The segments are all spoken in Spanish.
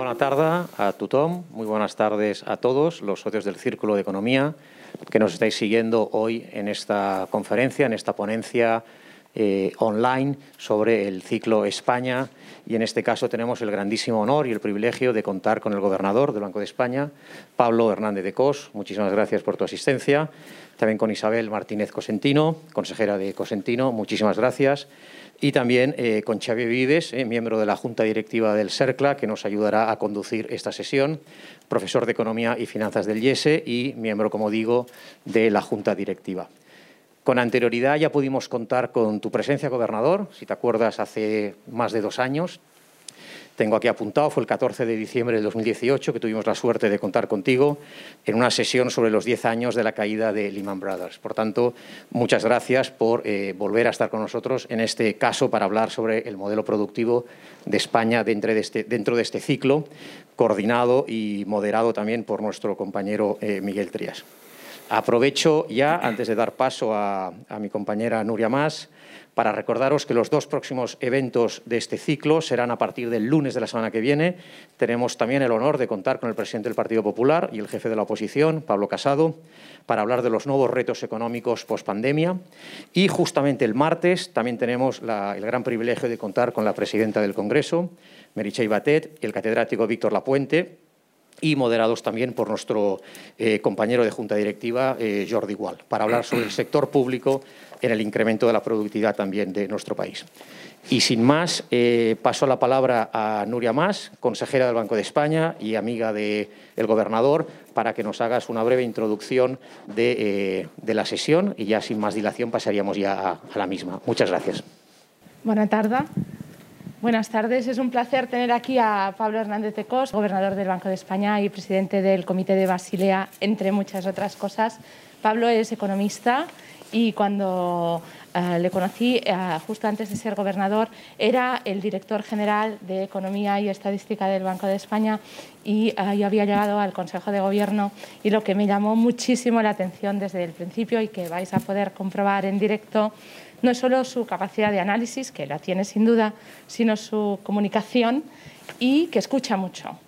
buena tarde a tothom, muy buenas tardes a todos los socios del Círculo de Economía que nos estáis siguiendo hoy en esta conferencia, en esta ponencia eh, online sobre el ciclo España y en este caso tenemos el grandísimo honor y el privilegio de contar con el gobernador del Banco de España, Pablo Hernández de Cos. Muchísimas gracias por tu asistencia. También con Isabel Martínez Cosentino, consejera de Cosentino. Muchísimas gracias. Y también eh, con Xavier Vives, eh, miembro de la Junta Directiva del CERCLA, que nos ayudará a conducir esta sesión, profesor de Economía y Finanzas del IESE y miembro, como digo, de la Junta Directiva. Con anterioridad ya pudimos contar con tu presencia, gobernador, si te acuerdas, hace más de dos años. Tengo aquí apuntado, fue el 14 de diciembre del 2018 que tuvimos la suerte de contar contigo en una sesión sobre los 10 años de la caída de Lehman Brothers. Por tanto, muchas gracias por eh, volver a estar con nosotros en este caso para hablar sobre el modelo productivo de España dentro de este, dentro de este ciclo, coordinado y moderado también por nuestro compañero eh, Miguel Trías. Aprovecho ya, antes de dar paso a, mi compañera Nuria Más, para recordaros que los dos próximos eventos de este ciclo serán a partir del lunes de la semana que viene. Tenemos también el honor de contar con el presidente del Partido Popular y el jefe de la oposición, Pablo Casado, para hablar de los nuevos retos económicos post-pandemia. Y justamente el martes también tenemos el gran privilegio de contar con la presidenta del Congreso, Meritxell Batet, y el catedrático Víctor Lapuente, y moderados también por nuestro eh, compañero de Junta Directiva, eh, Jordi Gual, para hablar sobre el sector público en el incremento de la productividad también de nuestro país. Y sin más, eh, paso la palabra a Nuria Más, consejera del Banco de España y amiga del gobernador, para que nos hagas una breve introducción de, la sesión y ya sin más dilación pasaríamos ya a, a la misma. Muchas gracias. Buenas tardes. Buenas tardes. Es un placer tener aquí a Pablo Hernández de Cos, gobernador del Banco de España y presidente del Comité de Basilea, entre muchas otras cosas. Pablo es economista y cuando eh, le conocí eh, justo antes de ser gobernador, era el director general de Economía y Estadística del Banco de España y eh, yo había llegado al Consejo de Gobierno y lo que me llamó muchísimo la atención desde el principio y que vais a poder comprobar en directo no es solo su capacidad de análisis, que la tiene sin duda, sino su comunicación y que escucha mucho.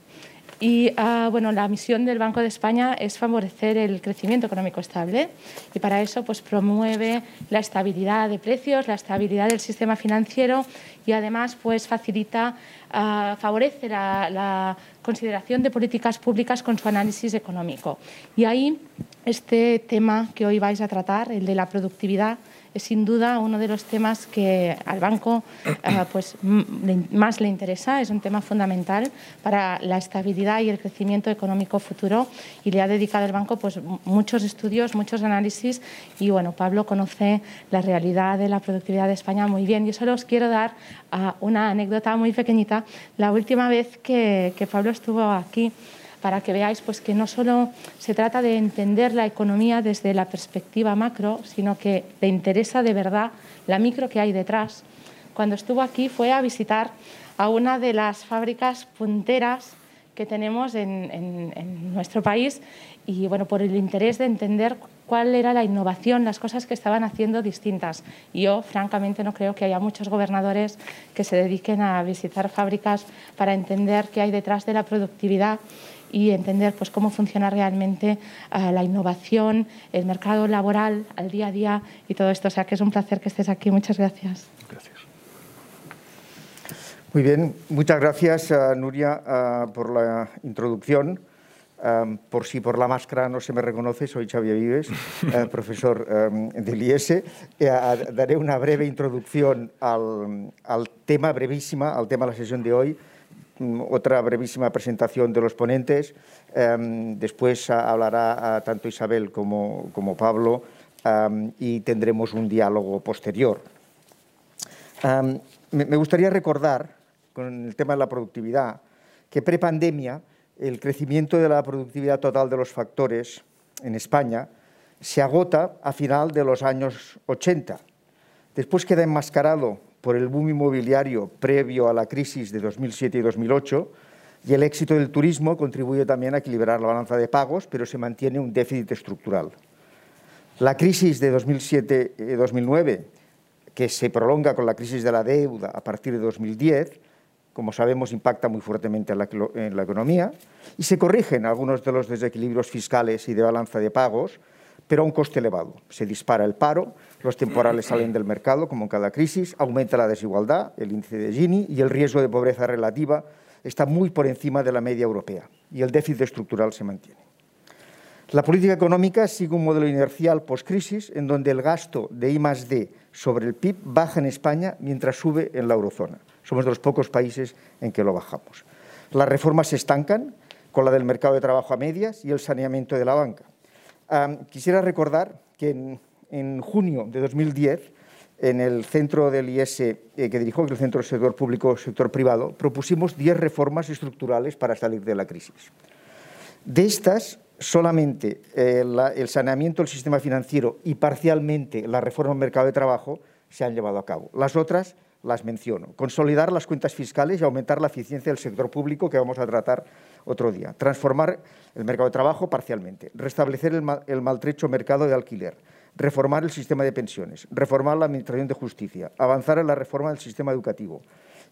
Y ah, bueno, la misión del Banco de España es favorecer el crecimiento económico estable y para eso pues, promueve la estabilidad de precios, la estabilidad del sistema financiero y además pues, facilita, ah, favorece la, la consideración de políticas públicas con su análisis económico. Y ahí este tema que hoy vais a tratar, el de la productividad, es sin duda uno de los temas que al banco eh, pues, más le interesa, es un tema fundamental para la estabilidad y el crecimiento económico futuro y le ha dedicado el banco pues, muchos estudios, muchos análisis y bueno, Pablo conoce la realidad de la productividad de España muy bien. Yo solo os quiero dar uh, una anécdota muy pequeñita. La última vez que, que Pablo estuvo aquí, para que veáis pues, que no solo se trata de entender la economía desde la perspectiva macro, sino que le interesa de verdad la micro que hay detrás. Cuando estuvo aquí fue a visitar a una de las fábricas punteras que tenemos en, en, nuestro país y bueno, por el interés de entender cuál era la innovación, las cosas que estaban haciendo distintas. Yo, francamente, no creo que haya muchos gobernadores que se dediquen a visitar fábricas para entender qué hay detrás de la productividad y entender pues, cómo funciona realmente uh, la innovación, el mercado laboral al día a día y todo esto. O sea que es un placer que estés aquí. Muchas gracias. Gracias. Muy bien, muchas gracias uh, Nuria uh, por la introducción. Um, por si por la máscara no se me reconoce, soy Xavier Vives, uh, profesor um, del IES. Eh, daré una breve introducción al, al tema, brevísima, al tema de la sesión de hoy, otra brevísima presentación de los ponentes. Um, después hablará tanto Isabel como, como Pablo um, y tendremos un diálogo posterior. Um, me, me gustaría recordar, con el tema de la productividad, que prepandemia el crecimiento de la productividad total de los factores en España se agota a final de los años 80. Después queda enmascarado por el boom inmobiliario previo a la crisis de 2007 y 2008 y el éxito del turismo contribuye también a equilibrar la balanza de pagos, pero se mantiene un déficit estructural. La crisis de 2007-2009, que se prolonga con la crisis de la deuda a partir de 2010, como sabemos, impacta muy fuertemente en la, en la economía, y se corrigen algunos de los desequilibrios fiscales y de balanza de pagos, pero a un coste elevado. Se dispara el paro, los temporales salen del mercado, como en cada crisis, aumenta la desigualdad, el índice de Gini y el riesgo de pobreza relativa está muy por encima de la media europea y el déficit estructural se mantiene. La política económica sigue un modelo inercial post-crisis en donde el gasto de I D sobre el PIB baja en España mientras sube en la eurozona. Somos de los pocos países en que lo bajamos. Las reformas se estancan con la del mercado de trabajo a medias y el saneamiento de la banca. Quisiera recordar que en, junio de 2010, en el centro del IES eh, que dirijo, el Centro Sector Público Sector Privado, propusimos 10 reformas estructurales para salir de la crisis. De estas, solamente eh, el saneamiento del sistema financiero y parcialmente la reforma del mercado de trabajo se han llevado a cabo. Las otras las menciono. Consolidar las cuentas fiscales y aumentar la eficiencia del sector público, que vamos a tratar otro día. Transformar el mercado de trabajo parcialmente. Restablecer el, el maltrecho mercado de alquiler. Reformar el sistema de pensiones. Reformar la Administración de Justicia. Avanzar en la reforma del sistema educativo.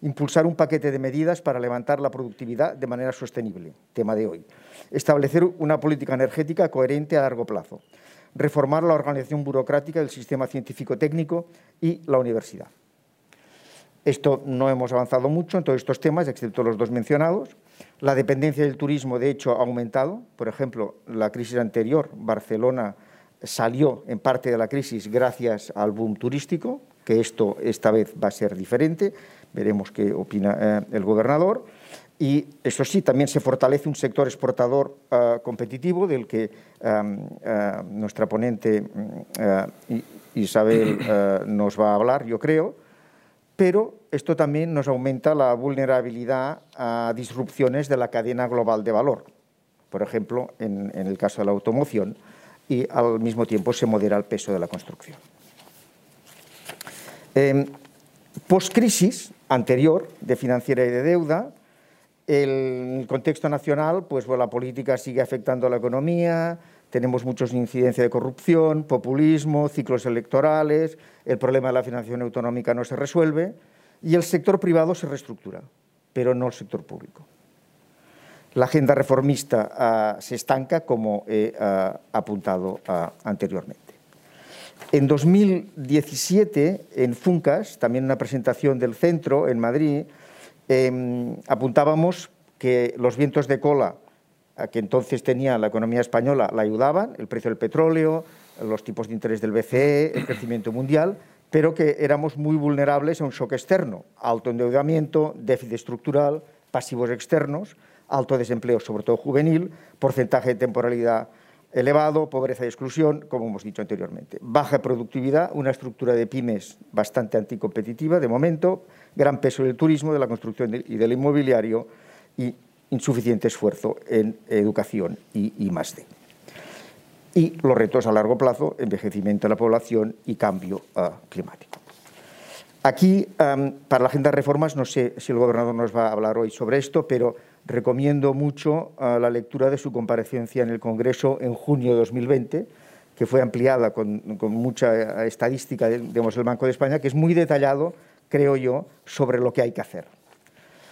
Impulsar un paquete de medidas para levantar la productividad de manera sostenible, tema de hoy. Establecer una política energética coherente a largo plazo. Reformar la organización burocrática del sistema científico-técnico y la universidad. Esto no hemos avanzado mucho en todos estos temas, excepto los dos mencionados. La dependencia del turismo, de hecho, ha aumentado. Por ejemplo, la crisis anterior, Barcelona salió en parte de la crisis gracias al boom turístico, que esto esta vez va a ser diferente veremos qué opina eh, el gobernador. Y eso sí, también se fortalece un sector exportador uh, competitivo del que uh, nuestra ponente uh, Isabel nos va a hablar, yo creo, pero esto también nos aumenta la vulnerabilidad a disrupciones de la cadena global de valor, por ejemplo, en, el caso de la automoción, y al mismo tiempo se modera el peso de la construcción. Eh, Post-crisis, anterior de financiera y de deuda. El contexto nacional, pues la política sigue afectando a la economía, tenemos muchos incidencia de corrupción, populismo, ciclos electorales, el problema de la financiación autonómica no se resuelve y el sector privado se reestructura, pero no el sector público. La agenda reformista uh, se estanca, como he uh, apuntado uh, anteriormente. En 2017, en FUNCAS, también una presentación del centro en Madrid, eh, apuntábamos que los vientos de cola que entonces tenía la economía española la ayudaban, el precio del petróleo, los tipos de interés del BCE, el crecimiento mundial, pero que éramos muy vulnerables a un shock externo, alto endeudamiento, déficit estructural, pasivos externos, alto desempleo, sobre todo juvenil, porcentaje de temporalidad elevado, pobreza y exclusión, como hemos dicho anteriormente. Baja productividad, una estructura de pymes bastante anticompetitiva de momento, gran peso del turismo, de la construcción y del inmobiliario y insuficiente esfuerzo en educación y, y más de. Y los retos a largo plazo, envejecimiento de la población y cambio uh, climático. Aquí, para la agenda de reformas, no sé si el gobernador nos va a hablar hoy sobre esto, pero recomiendo mucho uh, la lectura de su comparecencia en el Congreso en junio de 2020, que fue ampliada con, mucha estadística del de, Banco de España, que es muy detallado, creo yo, sobre lo que hay que hacer.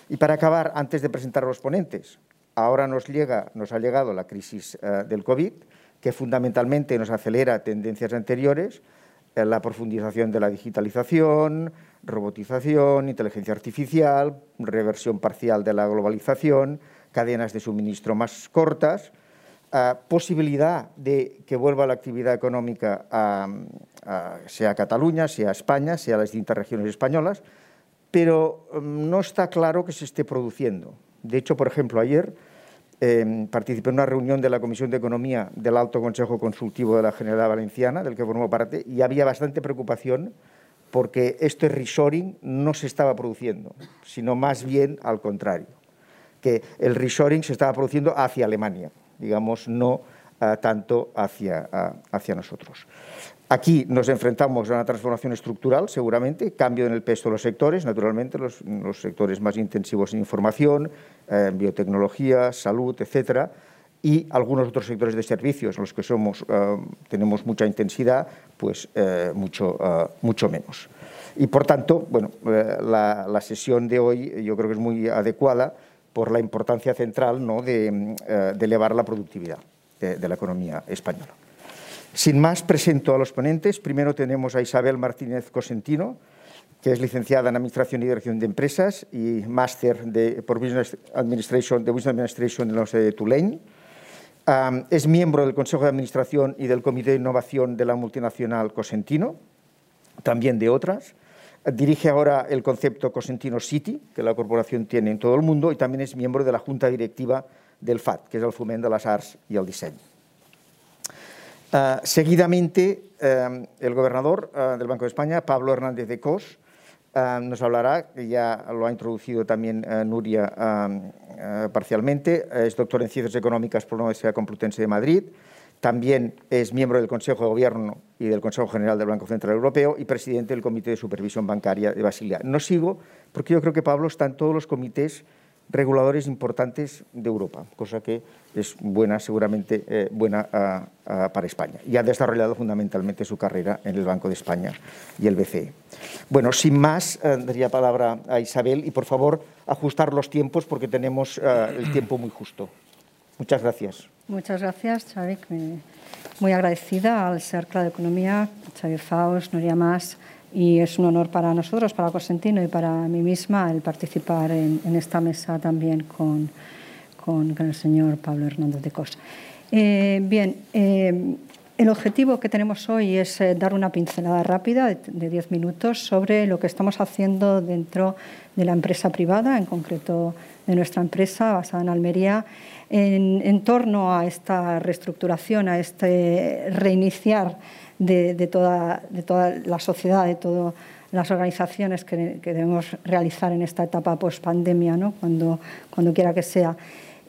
Y para acabar, antes de presentar a los ponentes, ahora nos, llega, nos ha llegado la crisis uh, del COVID, que fundamentalmente nos acelera tendencias anteriores, eh, la profundización de la digitalización, robotización, inteligencia artificial, reversión parcial de la globalización, cadenas de suministro más cortas, uh, posibilidad de que vuelva la actividad económica a, a, sea Cataluña, sea España, sea las distintas regiones españolas, pero um, no está claro que se esté produciendo. De hecho, por ejemplo, ayer eh, participé en una reunión de la Comisión de Economía del Alto Consejo Consultivo de la Generalidad Valenciana, del que formó parte, y había bastante preocupación porque este reshoring no se estaba produciendo, sino más bien al contrario, que el reshoring se estaba produciendo hacia Alemania, digamos, no uh, tanto hacia, uh, hacia nosotros. Aquí nos enfrentamos a una transformación estructural, seguramente, cambio en el peso de los sectores, naturalmente, los, sectores más intensivos en información, eh, biotecnología, salud, etcétera, y algunos otros sectores de servicios en los que somos, uh, tenemos mucha intensidad, pues uh, mucho, mucho menos. Y por tanto, bueno, la, sesión de hoy yo creo que es muy adecuada por la importancia central ¿no? de, elevar la productividad de la economía española. Sin más, presento a los ponentes. Primero tenemos a Isabel Martínez Cosentino, que es licenciada en Administración y Dirección de Empresas y máster de, Business Administration, de en la Universidad de Tulane. es miembro del Consejo de Administración y del Comité de Innovación de la multinacional Cosentino, también de otras. Dirige ahora el concepto Cosentino City, que la corporación tiene en todo el mundo, y también es miembro de la Junta Directiva del FAT, que es el Foment de las Arts y el Diseño. Ah, seguidamente, eh, el gobernador ah, del Banco de España, Pablo Hernández de Cos, ah, nos hablará, ya lo ha introducido también eh, Nuria parcialmente, es doctor en Ciencias Económicas por la Universidad Complutense de Madrid, también es miembro del Consejo de Gobierno y del Consejo General del Banco Central Europeo y presidente del Comité de Supervisión Bancaria de Basilea. No sigo porque yo creo que Pablo está en todos los comités reguladores importantes de Europa, cosa que es buena, seguramente eh, buena para España. Y ha desarrollado fundamentalmente su carrera en el Banco de España y el BCE. Bueno, sin más, eh, daría palabra a Isabel y por favor ajustar los tiempos porque tenemos eh, el tiempo muy justo. Muchas gracias. Muchas gracias, Xavi. Muy agradecida al CERCLA de Economía, Xavi Faust, Nuria Más, y es un honor para nosotros, para Cosentino y para mí misma el participar en, esta mesa también con, el señor Pablo Hernández de Cos. Eh, bien, eh, el objetivo que tenemos hoy es eh, dar una pincelada rápida de 10 minutos sobre lo que estamos haciendo dentro de la empresa privada, en concreto de nuestra empresa basada en Almería, en torno a esta reestructuración, a este reiniciar de, toda, de toda, la sociedad, de todas las organizaciones que, debemos realizar en esta etapa post-pandemia, ¿no? cuando, cuando quiera que sea.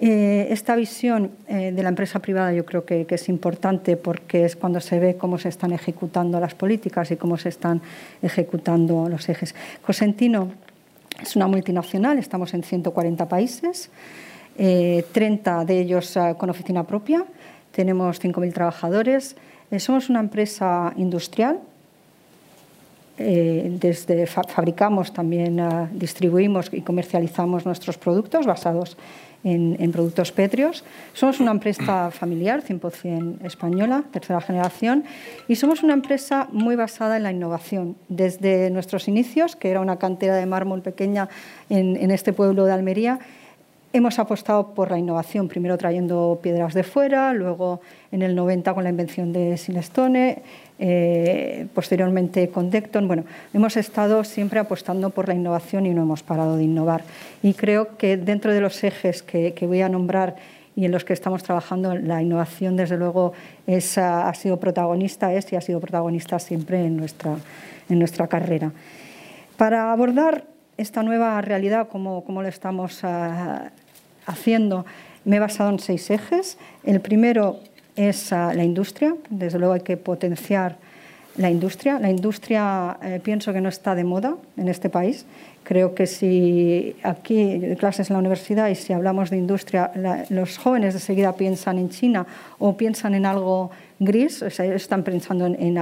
Eh, esta visión eh, de la empresa privada yo creo que, es importante porque es cuando se ve cómo se están ejecutando las políticas y cómo se están ejecutando los ejes. Cosentino es una multinacional, estamos en 140 países, 30 eh, de ellos con oficina propia, tenemos 5.000 trabajadores, somos una empresa industrial. Eh, desde fabricamos, también ah, distribuimos y comercializamos nuestros productos basados en, productos pétreos. Somos una empresa familiar, 100% española, tercera generación, y somos una empresa muy basada en la innovación. Desde nuestros inicios, que era una cantera de mármol pequeña en, en este pueblo de Almería, Hemos apostado por la innovación, primero trayendo piedras de fuera, luego en el 90 con la invención de Silestone, eh, posteriormente con Decton. Bueno, hemos estado siempre apostando por la innovación y no hemos parado de innovar. Y creo que dentro de los ejes que, voy a nombrar y en los que estamos trabajando, la innovación, desde luego, es, ha sido protagonista, es y ha sido protagonista siempre en nuestra, en nuestra carrera. Para abordar esta nueva realidad, como, lo estamos ah, haciendo, me he basado en seis ejes. El primero es ah, la industria. Desde luego hay que potenciar la industria. La industria eh, pienso que no está de moda en este país. Creo que si aquí clases en la universidad y si hablamos de industria, los jóvenes de seguida piensan en China o piensan en algo gris, están pensando en,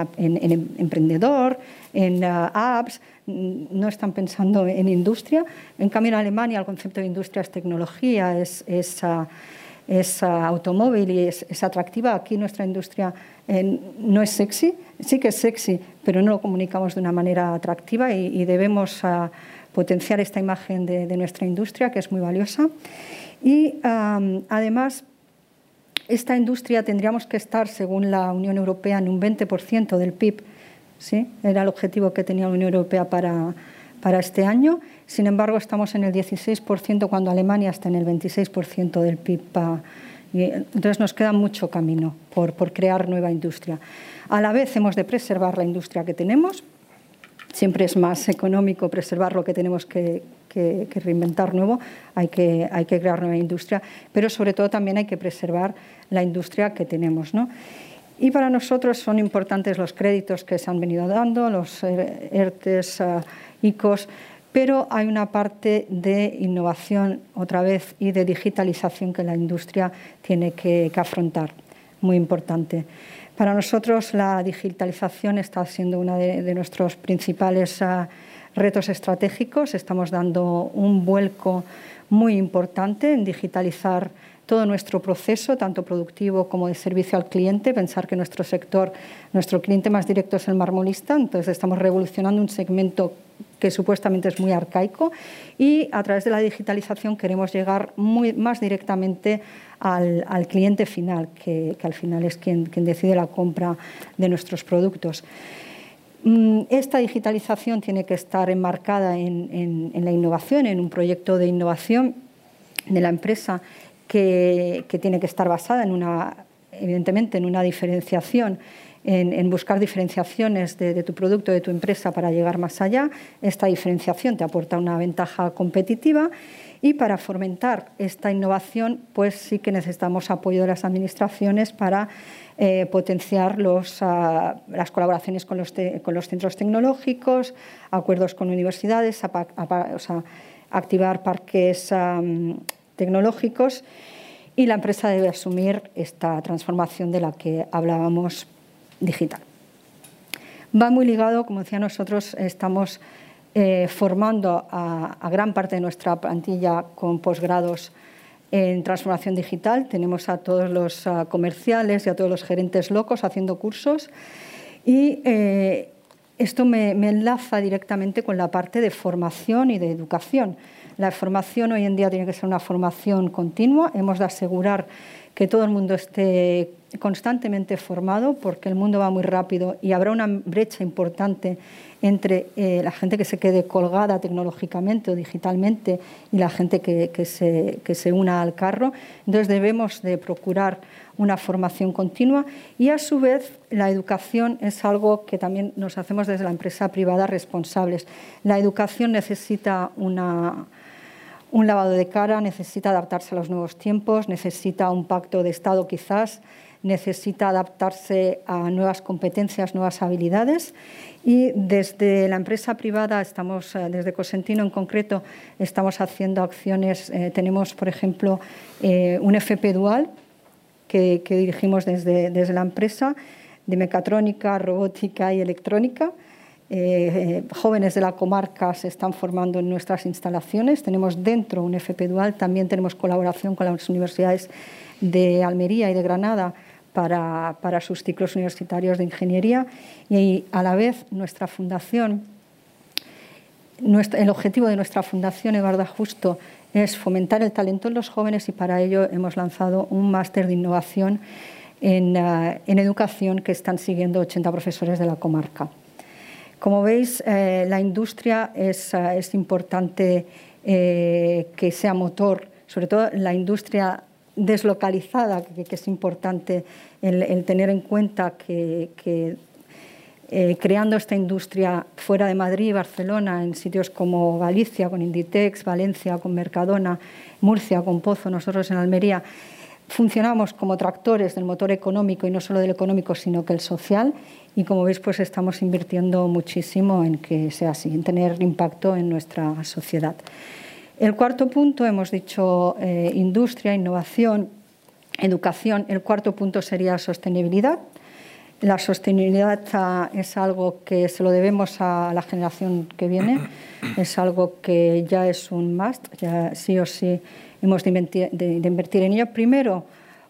emprendedor, en ah, apps, no están pensando en industria. En cambio, en Alemania el concepto de industria es tecnología, es, es, ah, ah, automóvil y es, atractiva. Aquí nuestra industria eh, no es sexy, sí que es sexy, pero no lo comunicamos de una manera atractiva y, debemos potenciar esta imagen de, nuestra industria, que es muy valiosa. Y además, esta industria tendríamos que estar, según la Unión Europea, en un 20% del PIB ¿sí? era el objetivo que tenía la Unión Europea para, para este año. Sin embargo, estamos en el 16% cuando Alemania está en el 26% del PIB. Y entonces nos queda mucho camino por, por crear nueva industria. A la vez hemos de preservar la industria que tenemos. Siempre es más económico preservar lo que tenemos que, que, que, reinventar nuevo, hay que, hay que crear nueva industria, pero sobre todo también hay que preservar la industria que tenemos. ¿no? Y para nosotros son importantes los créditos que se han venido dando, los ERTES, eh, ICOs, pero hay una parte de innovación otra vez y de digitalización que la industria tiene que, afrontar, muy importante. Para nosotros la digitalización está siendo uno de, nuestros principales uh, retos estratégicos. Estamos dando un vuelco muy importante en digitalizar todo nuestro proceso, tanto productivo como de servicio al cliente, pensar que nuestro sector, nuestro cliente más directo es el marmolista, entonces estamos revolucionando un segmento que supuestamente es muy arcaico y a través de la digitalización queremos llegar muy, más directamente al, cliente final, que, al final es quien, decide la compra de nuestros productos. Mm, esta digitalización tiene que estar enmarcada en, la innovación, en un proyecto de innovación de la empresa que, tiene que estar basada en una, evidentemente, en una diferenciación, en, buscar diferenciaciones de, tu producto, de tu empresa para llegar más allá. Esta diferenciación te aporta una ventaja competitiva y para fomentar esta innovación, pues sí que necesitamos apoyo de las administraciones para eh, potenciar los, ah, las colaboraciones con los, con los, centros tecnológicos, acuerdos con universidades, activar parques tecnológicos y la empresa debe asumir esta transformación de la que hablábamos digital. Va muy ligado, como decía nosotros, estamos eh, formando a, gran parte de nuestra plantilla con posgrados en transformación digital. Tenemos a todos los comerciales y a todos los gerentes locos haciendo cursos y eh, esto me, me enlaza directamente con la parte de formación y de educación. La formación hoy en día tiene que ser una formación continua. Hemos de asegurar que todo el mundo esté constantemente formado porque el mundo va muy rápido y habrá una brecha importante entre eh, la gente que se quede colgada tecnológicamente o digitalmente y la gente que, se, que, se, una al carro. Entonces debemos de procurar una formación continua y a su vez la educación es algo que también nos hacemos desde la empresa privada responsables. La educación necesita una, un lavado de cara, necesita adaptarse a los nuevos tiempos, necesita un pacto de Estado quizás, necesita adaptarse a nuevas competencias, nuevas habilidades. Y desde la empresa privada, estamos, eh, desde Cosentino en concreto, estamos haciendo acciones. Eh, tenemos, por ejemplo, eh, un FP dual que, que dirigimos desde, desde la empresa de mecatrónica, robótica y electrónica eh, jóvenes de la comarca se están formando en nuestras instalaciones. Tenemos dentro un FP Dual, también tenemos colaboración con las universidades de Almería y de Granada para, sus ciclos universitarios de ingeniería y a la vez nuestra fundación, el objetivo de nuestra fundación Evarda Justo es fomentar el talento en los jóvenes y para ello hemos lanzado un máster de innovación en, eh, en educación que están siguiendo 80 profesores de la comarca. Como veis, eh, la industria es, eh, importante eh, que sea motor, sobre todo la industria deslocalizada, que, es importante el, tener en cuenta que, creando esta industria fuera de Madrid Barcelona, en sitios como Galicia, con Inditex, Valencia, con Mercadona, Murcia, con Pozo, nosotros en Almería, funcionamos como tractores del motor económico y no solo del económico, sino que el social y como veis, pues estamos invirtiendo muchísimo en que sea así, en tener impacto en nuestra sociedad. El cuarto punto, hemos dicho eh, industria, innovación, educación. El cuarto punto sería sostenibilidad. La sostenibilidad es algo que se lo debemos a la generación que viene, es algo que ya es un must, ya sí o sí hemos de invertir, de invertir en ello. Primero,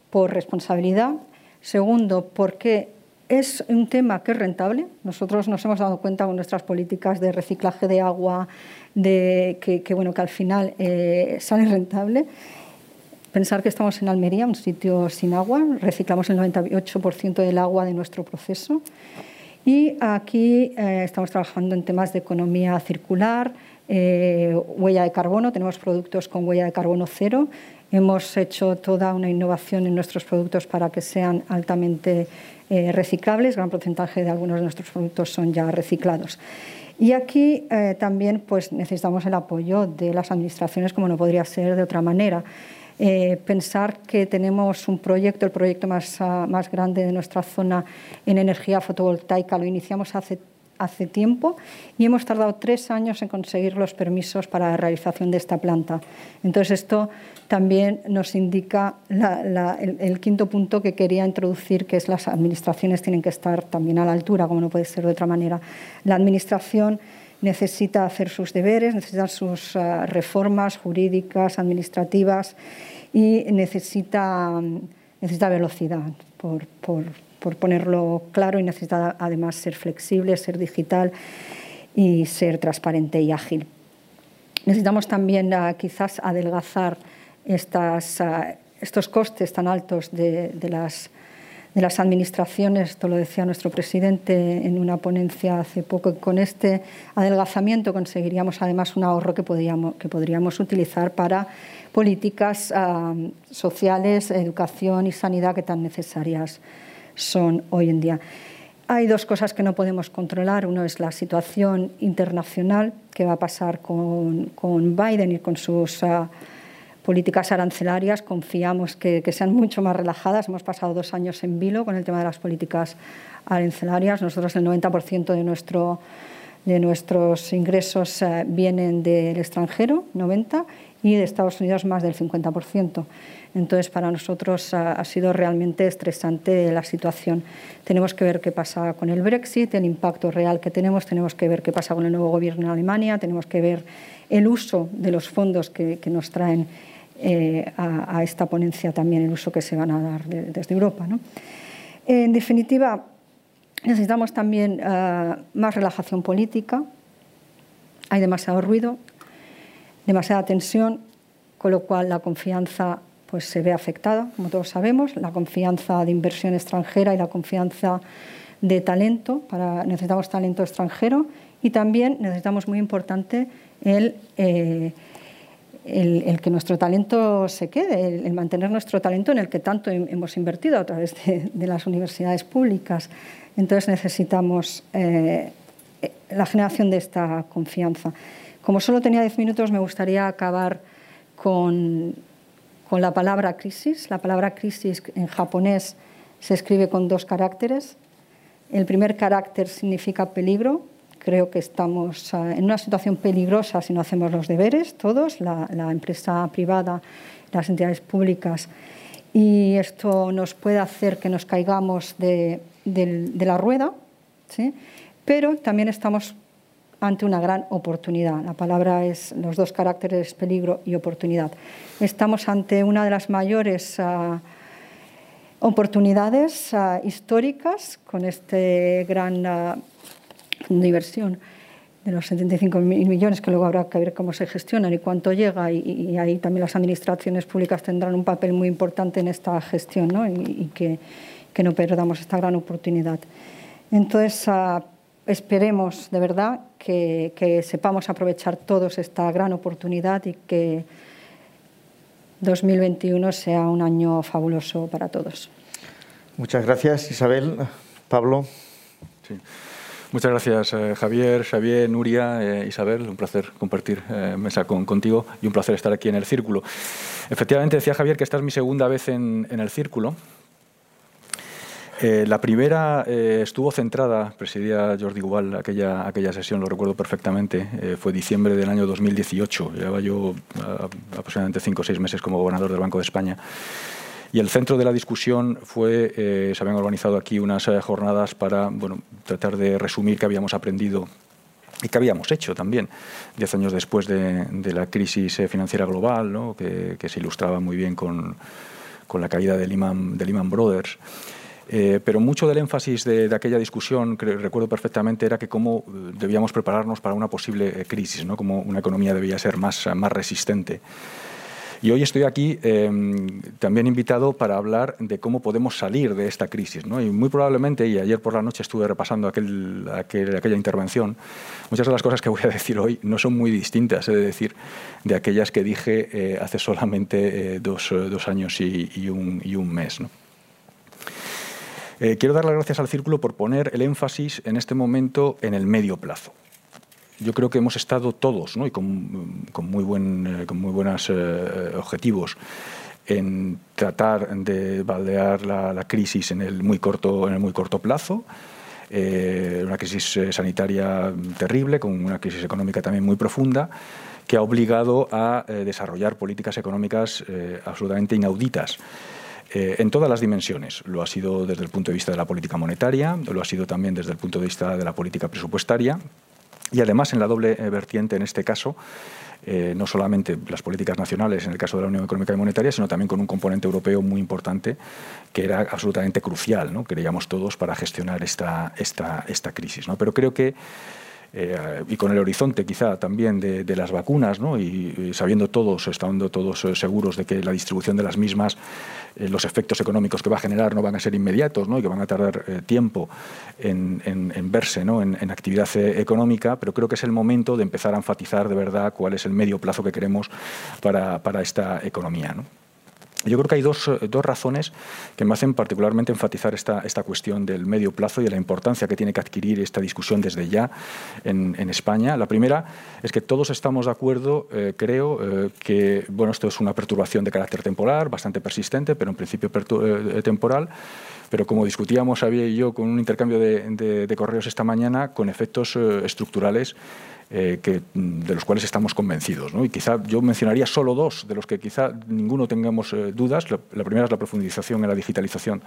por responsabilidad. Segundo, porque es un tema que es rentable. Nosotros nos hemos dado cuenta con nuestras políticas de reciclaje de agua, de que, bueno, que al final eh, sale rentable. Pensar que estamos en Almería, un sitio sin agua, reciclamos el 98% del agua de nuestro proceso. Y aquí eh, estamos trabajando en temas de economía circular, eh, huella de carbono, tenemos productos con huella de carbono cero. Hemos hecho toda una innovación en nuestros productos para que sean altamente eh, reciclables, gran porcentaje de algunos de nuestros productos son ya reciclados. Y aquí eh, también pues, necesitamos el apoyo de las administraciones, como no podría ser de otra manera. Eh, pensar que tenemos un proyecto, el proyecto más, ah, más grande de nuestra zona en energía fotovoltaica, lo iniciamos hace hace tiempo y hemos tardado tres años en conseguir los permisos para la realización de esta planta. Entonces, esto también nos indica el, quinto punto que quería introducir, que es las administraciones tienen que estar también a la altura, como no puede ser de otra manera. La administración necesita hacer sus deberes, necesita sus uh, reformas jurídicas, administrativas y necesita, necesita velocidad, por, por, por, ponerlo claro, y necesita además ser flexible, ser digital y ser transparente y ágil. Necesitamos también uh, quizás adelgazar uh, estos costes tan altos de, de las de las administraciones, esto lo decía nuestro presidente en una ponencia hace poco, con este adelgazamiento conseguiríamos además un ahorro que podríamos, utilizar para políticas ah, sociales, educación y sanidad que tan necesarias son hoy en día. Hay dos cosas que no podemos controlar. Uno es la situación internacional, que va a pasar con, con Biden y con sus... Uh, políticas arancelarias confiamos que, sean mucho más relajadas. Hemos pasado dos años en vilo con el tema de las políticas arancelarias. Nosotros el 90% de, nuestro, de nuestros ingresos eh, vienen del extranjero, 90%, y de Estados Unidos más del 50%. Entonces, para nosotros ha, ha, sido realmente estresante la situación. Tenemos que ver qué pasa con el Brexit, el impacto real que tenemos, tenemos que ver qué pasa con el nuevo gobierno en Alemania, tenemos que ver el uso de los fondos que, que nos traen eh, a, esta ponencia también el uso que se van a dar desde Europa. En definitiva, necesitamos también eh, más relajación política. Hay demasiado ruido, demasiada tensión, con lo cual la confianza pues, se ve afectada, como todos sabemos, la confianza de inversión extranjera y la confianza de talento. Necesitamos talento extranjero y también necesitamos, muy importante, el eh, el, que nuestro talento se quede, el, mantener nuestro talento en el que tanto hemos invertido a través de, las universidades públicas. Entonces necesitamos eh, la generación de esta confianza. Como solo tenía diez minutos, me gustaría acabar con la palabra crisis. La palabra crisis en japonés se escribe con dos caracteres. El primer carácter significa peligro, creo que estamos ah, en una situación peligrosa si no hacemos los deberes, todos, la, empresa privada, las entidades públicas, y esto nos puede hacer que nos caigamos de, la rueda, ¿sí? pero también estamos ante una gran oportunidad. La palabra es los dos caracteres peligro y oportunidad. Estamos ante una de las mayores ah, oportunidades ah, históricas con este gran de inversión de los 75.000 millones, que luego habrá que ver cómo se gestionan y cuánto llega, y, ahí también las administraciones públicas tendrán un papel muy importante en esta gestión ¿no? y, que, que, no perdamos esta gran oportunidad. Entonces, uh, esperemos de verdad que, que sepamos aprovechar todos esta gran oportunidad y que 2021 sea un año fabuloso para todos. Muchas gracias, Isabel. Pablo. Sí. Muchas gracias, eh, Javier, Xavier, Nuria, eh, Isabel. Un placer compartir eh, mesa con, contigo y un placer estar aquí en el Círculo. Efectivamente, decía Javier que esta es mi segunda vez en, el Círculo. la primera estuvo centrada, presidía Jordi Gual aquella, aquella sesión, lo recuerdo perfectamente, fue diciembre del año 2018. Llevaba yo aproximadamente cinco o seis meses como gobernador del Banco de España. Y el centro de la discusión fue, eh, se habían organizado aquí unas eh, jornadas para bueno, tratar de resumir qué habíamos aprendido y qué habíamos hecho también, diez años después de, la crisis eh, financiera global, ¿no? que, se ilustraba muy bien con, con la caída de Lehman, de Lehman Brothers. pero mucho del énfasis de, aquella discusión, que recuerdo perfectamente, era que cómo debíamos prepararnos para una posible crisis, ¿no? cómo una economía debía ser más, más resistente. Y hoy estoy aquí em, también invitado para hablar de cómo podemos salir de esta crisis. ¿no? Y muy probablemente, y ayer por la noche estuve repasando aquel, aquella intervención, muchas de las cosas que voy a decir hoy no son muy distintas, he de decir, de aquellas que dije eh, hace solamente eh, dos, dos, años y, un, y un, mes. Eh, quiero dar las gracias al Círculo por poner el énfasis en este momento en el medio plazo yo creo que hemos estado todos, y con, muy, buen, eh, con muy buenos eh, objetivos, en tratar de baldear la, crisis en el muy corto, en el muy corto plazo, una crisis sanitaria terrible, con una crisis económica también muy profunda, que ha obligado a desarrollar políticas económicas absolutamente inauditas. en todas las dimensiones. Lo ha sido desde el punto de vista de la política monetaria, lo ha sido también desde el punto de vista de la política presupuestaria y además en la doble vertiente en este caso eh, no solamente las políticas nacionales en el caso de la Unión Económica y Monetaria, sino también con un componente europeo muy importante que era absolutamente crucial, ¿no? creíamos todos, para gestionar esta, esta, esta crisis. ¿no? Pero creo que eh, y con el horizonte quizá también de, las vacunas, ¿no? y, sabiendo todos, estando todos eh, seguros de que la distribución de las mismas, eh, los efectos económicos que va a generar no van a ser inmediatos ¿no? y que van a tardar tiempo en, verse ¿no? en, actividad económica, pero creo que es el momento de empezar a enfatizar de verdad cuál es el medio plazo que queremos para, para esta economía. Yo creo que hay dos, eh, dos, razones que me hacen particularmente enfatizar esta, esta, cuestión del medio plazo y de la importancia que tiene que adquirir esta discusión desde ya en, España. La primera es que todos estamos de acuerdo, eh, creo, eh, que bueno, esto es una perturbación de carácter temporal, bastante persistente, pero en principio temporal. Pero como discutíamos, había y yo, con un intercambio de correos esta mañana, con efectos estructurales eh, mm, de los cuales estamos convencidos. ¿no? Y quizá yo mencionaría solo dos, de los que quizá ninguno tengamos eh, dudas. La, primera es la profundización en la digitalización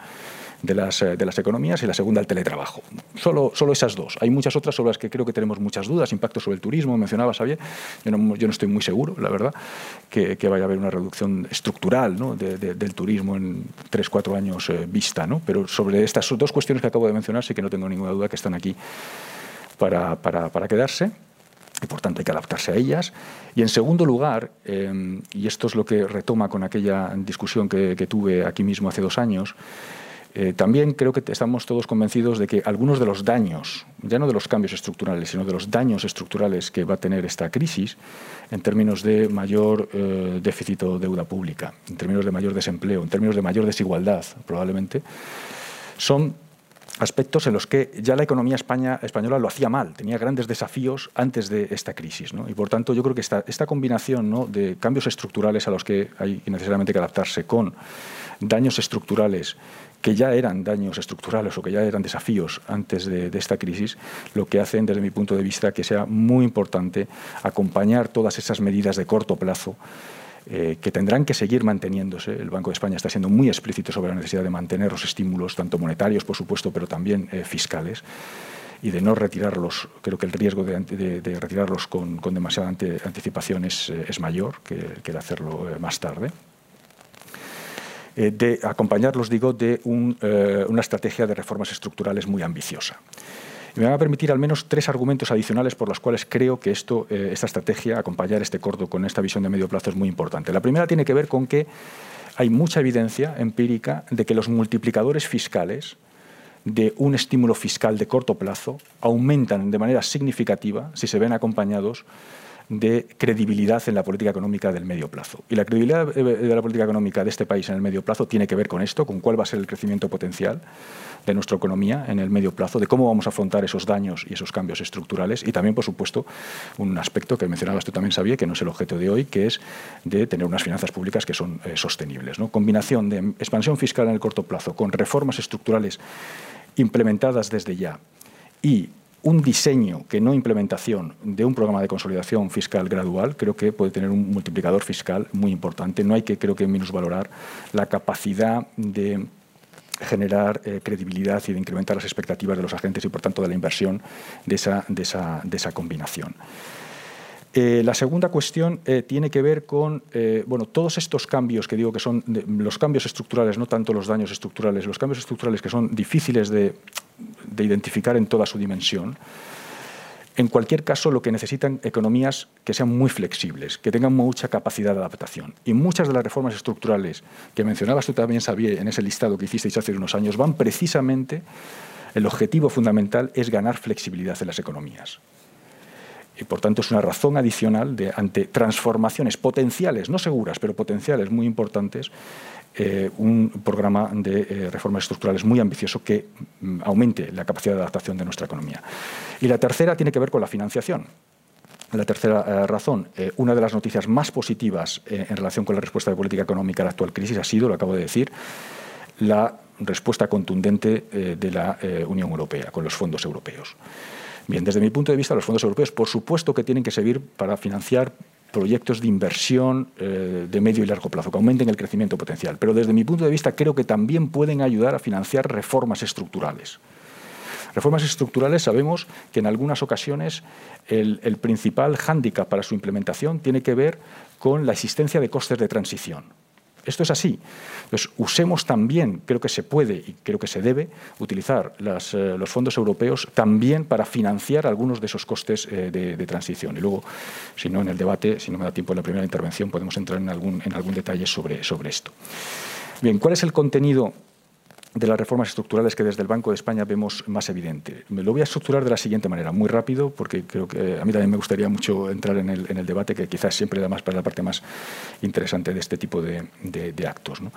de las, eh, de las economías y la segunda el teletrabajo. Solo, solo esas dos. Hay muchas otras sobre las que creo que tenemos muchas dudas. Impacto sobre el turismo, mencionaba Xavier. Yo no, yo no estoy muy seguro, la verdad, que, vaya a haber una reducción estructural ¿no? de, del turismo en tres, cuatro años vista. ¿no? Pero sobre estas dos cuestiones que acabo de mencionar sí que no tengo ninguna duda que están aquí para, para, para quedarse y por tanto hay que adaptarse a ellas. Y en segundo lugar, em, y esto es lo que retoma con aquella discusión que, tuve aquí mismo hace dos años, eh, también creo que estamos todos convencidos de que algunos de los daños, ya no de los cambios estructurales, sino de los daños estructurales que va a tener esta crisis, en términos de mayor eh, déficit o deuda pública, en términos de mayor desempleo, en términos de mayor desigualdad, probablemente, son aspectos en los que ya la economía española lo hacía mal, tenía grandes desafíos antes de esta crisis. Y por tanto yo creo que esta, combinación de cambios estructurales a los que hay necesariamente que adaptarse con daños estructurales que ya eran daños estructurales o que ya eran desafíos antes de, esta crisis, lo que hacen desde mi punto de vista que sea muy importante acompañar todas esas medidas de corto plazo eh, que tendrán que seguir manteniéndose. El Banco de España está siendo muy explícito sobre la necesidad de mantener los estímulos, tanto monetarios, por supuesto, pero también eh, fiscales y de no retirarlos, creo que el riesgo de, retirarlos con, demasiada anticipación es, eh, mayor que, que, de hacerlo más tarde. de acompañarlos, digo, de una estrategia de reformas estructurales muy ambiciosa. Me van a permitir al menos tres argumentos adicionales por los cuales creo que esto, eh, esta estrategia, acompañar este corto con esta visión de medio plazo es muy importante. La primera tiene que ver con que hay mucha evidencia empírica de que los multiplicadores fiscales de un estímulo fiscal de corto plazo aumentan de manera significativa si se ven acompañados de credibilidad en la política económica del medio plazo. Y la credibilidad de la política económica de este país en el medio plazo tiene que ver con esto, con cuál va a ser el crecimiento potencial de nuestra economía en el medio plazo, de cómo vamos a afrontar esos daños y esos cambios estructurales y también, por supuesto, un aspecto que mencionabas tú también, sabía que no es el objeto de hoy, que es de tener unas finanzas públicas que son eh, sostenibles. ¿no? Combinación de expansión fiscal en el corto plazo con reformas estructurales implementadas desde ya y un diseño que no implementación de un programa de consolidación fiscal gradual creo que puede tener un multiplicador fiscal muy importante. No hay que, creo que, minusvalorar la capacidad de generar eh, credibilidad y de incrementar las expectativas de los agentes y, por tanto, de la inversión de esa, de esa, de esa combinación. Eh, la segunda cuestión eh, tiene que ver con bueno, todos estos cambios que digo que son los cambios estructurales, no tanto los daños estructurales, los cambios estructurales que son difíciles de, de identificar en toda su dimensión. En cualquier caso, lo que necesitan economías que sean muy flexibles, que tengan mucha capacidad de adaptación. Y muchas de las reformas estructurales que mencionabas tú también, Xavier, en ese listado que hicisteis hace unos años, van precisamente, el objetivo fundamental es ganar flexibilidad en las economías. Y por tanto es una razón adicional de, ante transformaciones potenciales, no seguras, pero potenciales muy importantes, eh, un programa de eh, reformas estructurales muy ambicioso que mm, aumente la capacidad de adaptación de nuestra economía. Y la tercera tiene que ver con la financiación. La tercera eh, razón, una de las noticias más positivas en relación con la respuesta de política económica a la actual crisis ha sido, lo acabo de decir, la respuesta contundente de la Unión Europea, con los fondos europeos. Bien, desde mi punto de vista, los fondos europeos, por supuesto que tienen que servir para financiar proyectos de inversión eh, de medio y largo plazo, que aumenten el crecimiento potencial. Pero desde mi punto de vista creo que también pueden ayudar a financiar reformas estructurales. Reformas estructurales sabemos que en algunas ocasiones el, el principal hándicap para su implementación tiene que ver con la existencia de costes de transición. Esto es así. Entonces, usemos también, creo que se puede y creo que se debe, utilizar eh, los fondos europeos también para financiar algunos de esos costes eh, de, transición. Y luego, si no, en el debate, si no me da tiempo en la primera intervención, podemos entrar en algún, en algún detalle sobre, sobre esto. Bien, ¿cuál es el contenido de las reformas estructurales que desde el Banco de España vemos más evidente. Me lo voy a estructurar de la siguiente manera, muy rápido, porque creo que a mí también me gustaría mucho entrar en el, en el debate, que quizás siempre da más para la parte más interesante de este tipo de, de, actos. ¿no?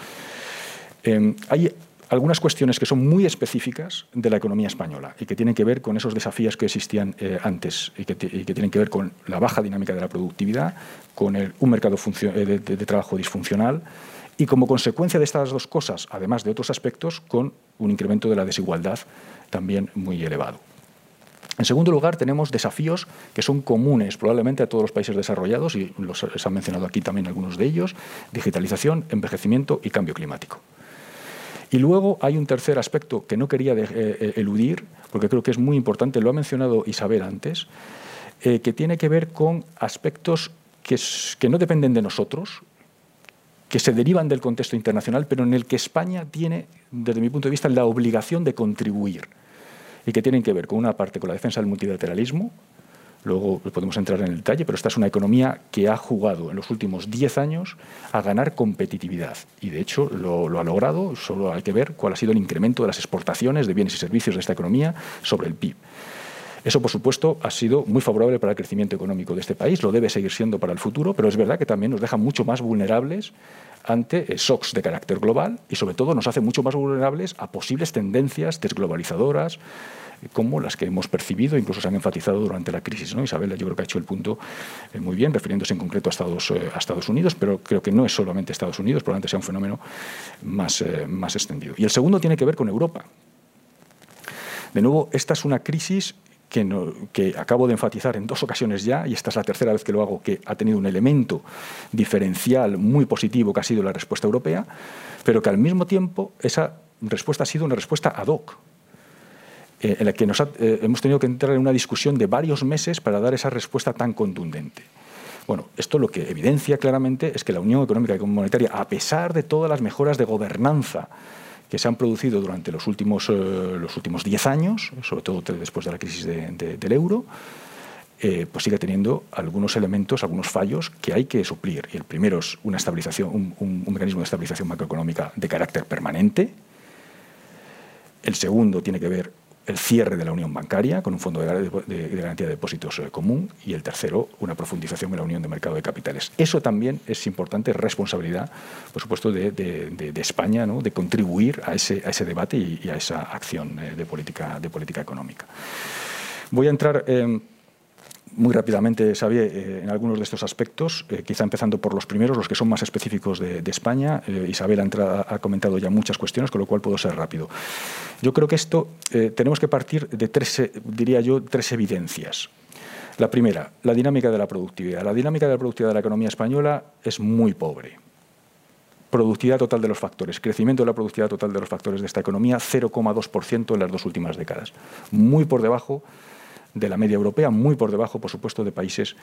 Eh, hay algunas cuestiones que son muy específicas de la economía española y que tienen que ver con esos desafíos que existían eh, antes y que, y que, tienen que ver con la baja dinámica de la productividad, con el, un mercado eh, de, de trabajo disfuncional, y como consecuencia de estas dos cosas, además de otros aspectos, con un incremento de la desigualdad también muy elevado. En segundo lugar, tenemos desafíos que son comunes probablemente a todos los países desarrollados, y los, se han mencionado aquí también algunos de ellos, digitalización, envejecimiento y cambio climático. Y luego hay un tercer aspecto que no quería eh, eh eludir, porque creo que es muy importante, lo ha mencionado Isabel antes, eh, que tiene que ver con aspectos que no dependen de nosotros, que se derivan del contexto internacional, pero en el que España tiene, desde mi punto de vista, la obligación de contribuir y que tienen que ver con una parte con la defensa del multilateralismo, luego podemos entrar en el detalle, pero esta es una economía que ha jugado en los últimos 10 años a ganar competitividad y de hecho lo, lo, ha logrado, solo hay que ver cuál ha sido el incremento de las exportaciones de bienes y servicios de esta economía sobre el PIB. Eso, por supuesto, ha sido muy favorable para el crecimiento económico de este país, lo debe seguir siendo para el futuro, pero es verdad que también nos deja mucho más vulnerables ante shocks de carácter global y, sobre todo, nos hace mucho más vulnerables a posibles tendencias desglobalizadoras como las que hemos percibido, incluso se han enfatizado durante la crisis. ¿no? Isabel, yo creo que ha hecho el punto eh, muy bien, refiriéndose en concreto a Estados, eh, a Estados Unidos, pero creo que no es solamente Estados Unidos, probablemente sea un fenómeno más, eh, más extendido. Y el segundo tiene que ver con Europa. De nuevo, esta es una crisis que, acabo de enfatizar en dos ocasiones ya, y esta es la tercera vez que lo hago, que ha tenido un elemento diferencial muy positivo que ha sido la respuesta europea, pero que al mismo tiempo esa respuesta ha sido una respuesta ad hoc, eh, en la que nos eh, hemos tenido que entrar en una discusión de varios meses para dar esa respuesta tan contundente. Bueno, esto lo que evidencia claramente es que la Unión Económica y Monetaria, a pesar de todas las mejoras de gobernanza que se han producido durante los últimos, eh, los últimos 10 años, sobre todo después de la crisis del euro, eh, pues sigue teniendo algunos elementos, algunos fallos que hay que suplir. Y el primero es una estabilización, un, mecanismo de estabilización macroeconómica de carácter permanente. El segundo tiene que ver el cierre de la unión bancaria con un fondo de, garantía de depósitos eh, común y el tercero, una profundización en la unión de mercado de capitales. Eso también es importante, responsabilidad, por supuesto, de, España, ¿no? de contribuir a ese, debate y, a esa acción eh, de, política, económica. Voy a entrar muy rápidamente, Xavier, eh, en algunos de estos aspectos, eh, quizá empezando por los primeros, los que son más específicos de, España. Eh, Isabel ha, ha, comentado ya muchas cuestiones, con lo cual puedo ser rápido. Yo creo que esto tenemos que partir de tres, diría yo, tres evidencias. La primera, la dinámica de la productividad. La dinámica de la productividad de la economía española es muy pobre. Productividad total de los factores, crecimiento de la productividad total de los factores de esta economía, 0,2% en las dos últimas décadas. Muy por debajo de la media europea, muy por debajo, por supuesto, de países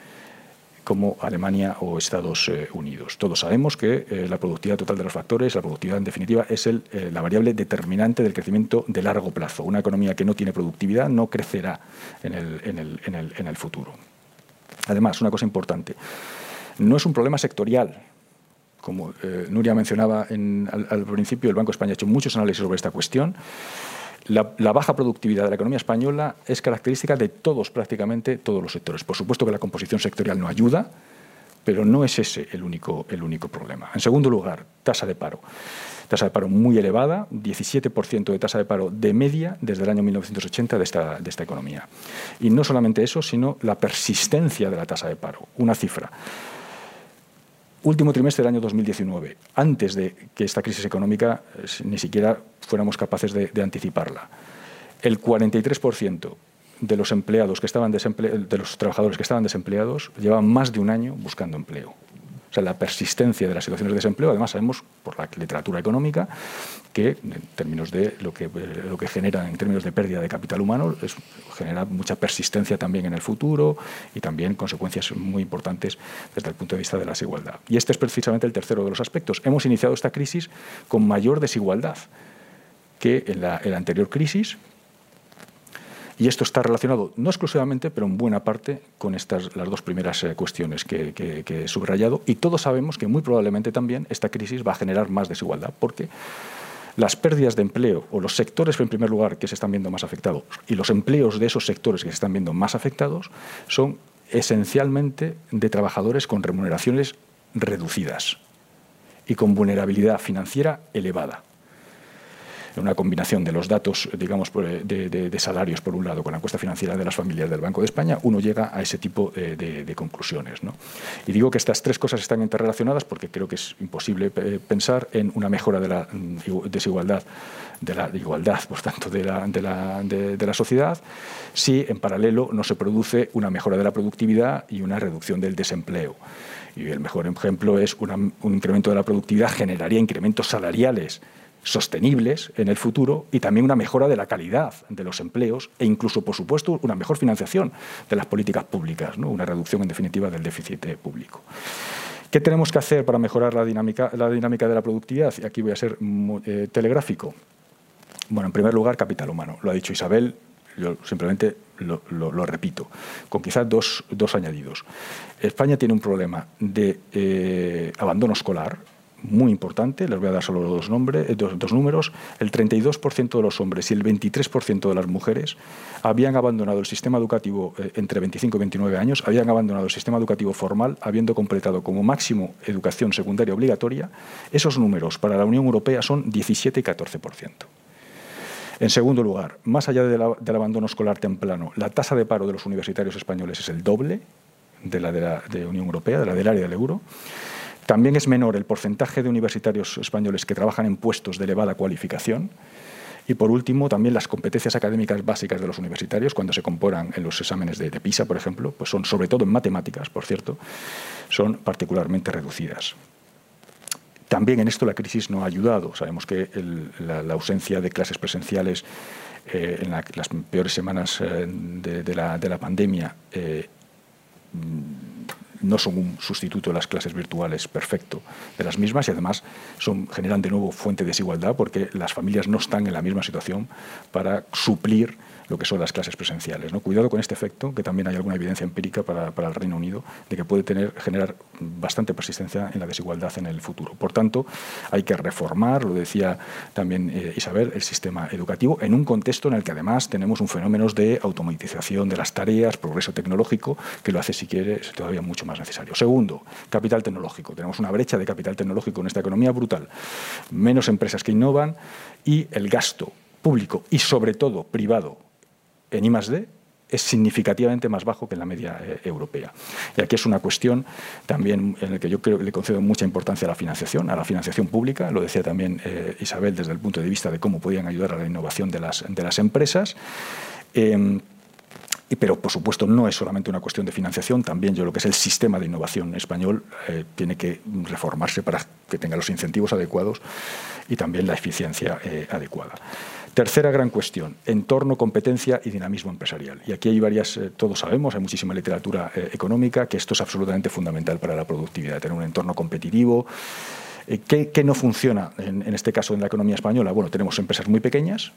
como Alemania o Estados eh, Unidos. Todos sabemos que eh, la productividad total de los factores, la productividad en definitiva, es eh, la variable determinante del crecimiento de largo plazo. Una economía que no tiene productividad no crecerá en el, en el, en el, en el futuro. Además, una cosa importante, no es un problema sectorial. Como Nuria mencionaba al, al principio, el Banco de España ha hecho muchos análisis sobre esta cuestión. La, baja productividad de la economía española es característica de todos, prácticamente todos los sectores. Por supuesto que la composición sectorial no ayuda, pero no es ese el único, el único problema. En segundo lugar, tasa de paro. Tasa de paro muy elevada, 17% de tasa de paro de media desde el año 1980 de esta, de esta economía. Y no solamente eso, sino la persistencia de la tasa de paro. Una cifra. Último trimestre del año 2019, antes de que esta crisis económica eh, ni siquiera fuéramos capaces de, anticiparla. El 43% de los empleados que estaban de los trabajadores que estaban desempleados llevaban más de un año buscando empleo. O sea, la persistencia de las situaciones de desempleo, además sabemos por la literatura económica que en términos de lo que, eh, lo que genera en términos de pérdida de capital humano, genera mucha persistencia también en el futuro y también consecuencias muy importantes desde el punto de vista de la desigualdad. Y este es precisamente el tercero de los aspectos. Hemos iniciado esta crisis con mayor desigualdad que en la anterior crisis, y esto está relacionado, no exclusivamente, pero en buena parte, con estas las dos primeras eh, cuestiones que, he subrayado. Y todos sabemos que muy probablemente también esta crisis va a generar más desigualdad, porque las pérdidas de empleo o los sectores, en primer lugar, que se están viendo más afectados y los empleos de esos sectores que se están viendo más afectados son esencialmente de trabajadores con remuneraciones reducidas y con vulnerabilidad financiera elevada una combinación de los datos, digamos, de, salarios por un lado con la encuesta financiera de las familias del Banco de España, uno llega a ese tipo de, conclusiones. Y digo que estas tres cosas están interrelacionadas porque creo que es imposible eh, pensar en una mejora de la mm, desigualdad de la igualdad, por tanto, de la, la, sociedad, si en paralelo no se produce una mejora de la productividad y una reducción del desempleo. Y el mejor ejemplo es un incremento de la productividad generaría incrementos salariales sostenibles en el futuro y también una mejora de la calidad de los empleos e incluso, por supuesto, una mejor financiación de las políticas públicas, ¿no? una reducción, en definitiva, del déficit público. ¿Qué tenemos que hacer para mejorar la dinámica, la dinámica de la productividad? Y aquí voy a ser eh, telegráfico. Bueno, en primer lugar, capital humano. Lo ha dicho Isabel, yo simplemente lo, repito, con quizás dos, añadidos. España tiene un problema de eh, abandono escolar, muy importante, les voy a dar solo dos, nombres, eh, dos, números, el 32% de los hombres y el 23% de las mujeres habían abandonado el sistema educativo eh, entre 25 y 29 años, habían abandonado el sistema educativo formal, habiendo completado como máximo educación secundaria obligatoria. Esos números para la Unión Europea son 17 y 14%. En segundo lugar, más allá del abandono escolar temprano, la tasa de paro de los universitarios españoles es el doble de la de la de Unión Europea, de la del área del euro. También es menor el porcentaje de universitarios españoles que trabajan en puestos de elevada cualificación. Y por último, también las competencias académicas básicas de los universitarios, cuando se comparan en los exámenes de, PISA, por ejemplo, pues son, sobre todo en matemáticas, por cierto, son particularmente reducidas. También en esto la crisis no ha ayudado. Sabemos que la, ausencia de clases presenciales eh, en las peores semanas eh, de, la, pandemia eh, no son un sustituto de las clases virtuales perfecto de las mismas y además son, generan de nuevo fuente de desigualdad porque las familias no están en la misma situación para suplir lo que son las clases presenciales. Cuidado con este efecto, que también hay alguna evidencia empírica para, el Reino Unido, de que puede generar bastante persistencia en la desigualdad en el futuro. Por tanto, hay que reformar, lo decía también eh, Isabel, el sistema educativo en un contexto en el que además tenemos un fenómeno de automatización de las tareas, progreso tecnológico, que lo hace, si quiere, todavía mucho más necesario. Segundo, capital tecnológico. Tenemos una brecha de capital tecnológico en esta economía brutal. Menos empresas que innovan y el gasto público y sobre todo privado en I+D es significativamente más bajo que en la media eh, europea. Y aquí es una cuestión también en la que yo creo que le concedo mucha importancia a la financiación, a la financiación pública, lo decía también eh, Isabel desde el punto de vista de cómo podían ayudar a la innovación de las, de las empresas. Em, pero, por supuesto, no es solamente una cuestión de financiación, también yo lo que es el sistema de innovación español eh, tiene que reformarse para que tenga los incentivos adecuados y también la eficiencia adecuada. Tercera gran cuestión, entorno, competencia y dinamismo empresarial. Y aquí hay varias, eh, todos sabemos, hay muchísima literatura eh, económica, que esto es absolutamente fundamental para la productividad, tener un entorno competitivo. Eh, ¿qué, no funciona en, en este caso en la economía española? Bueno, tenemos empresas muy pequeñas,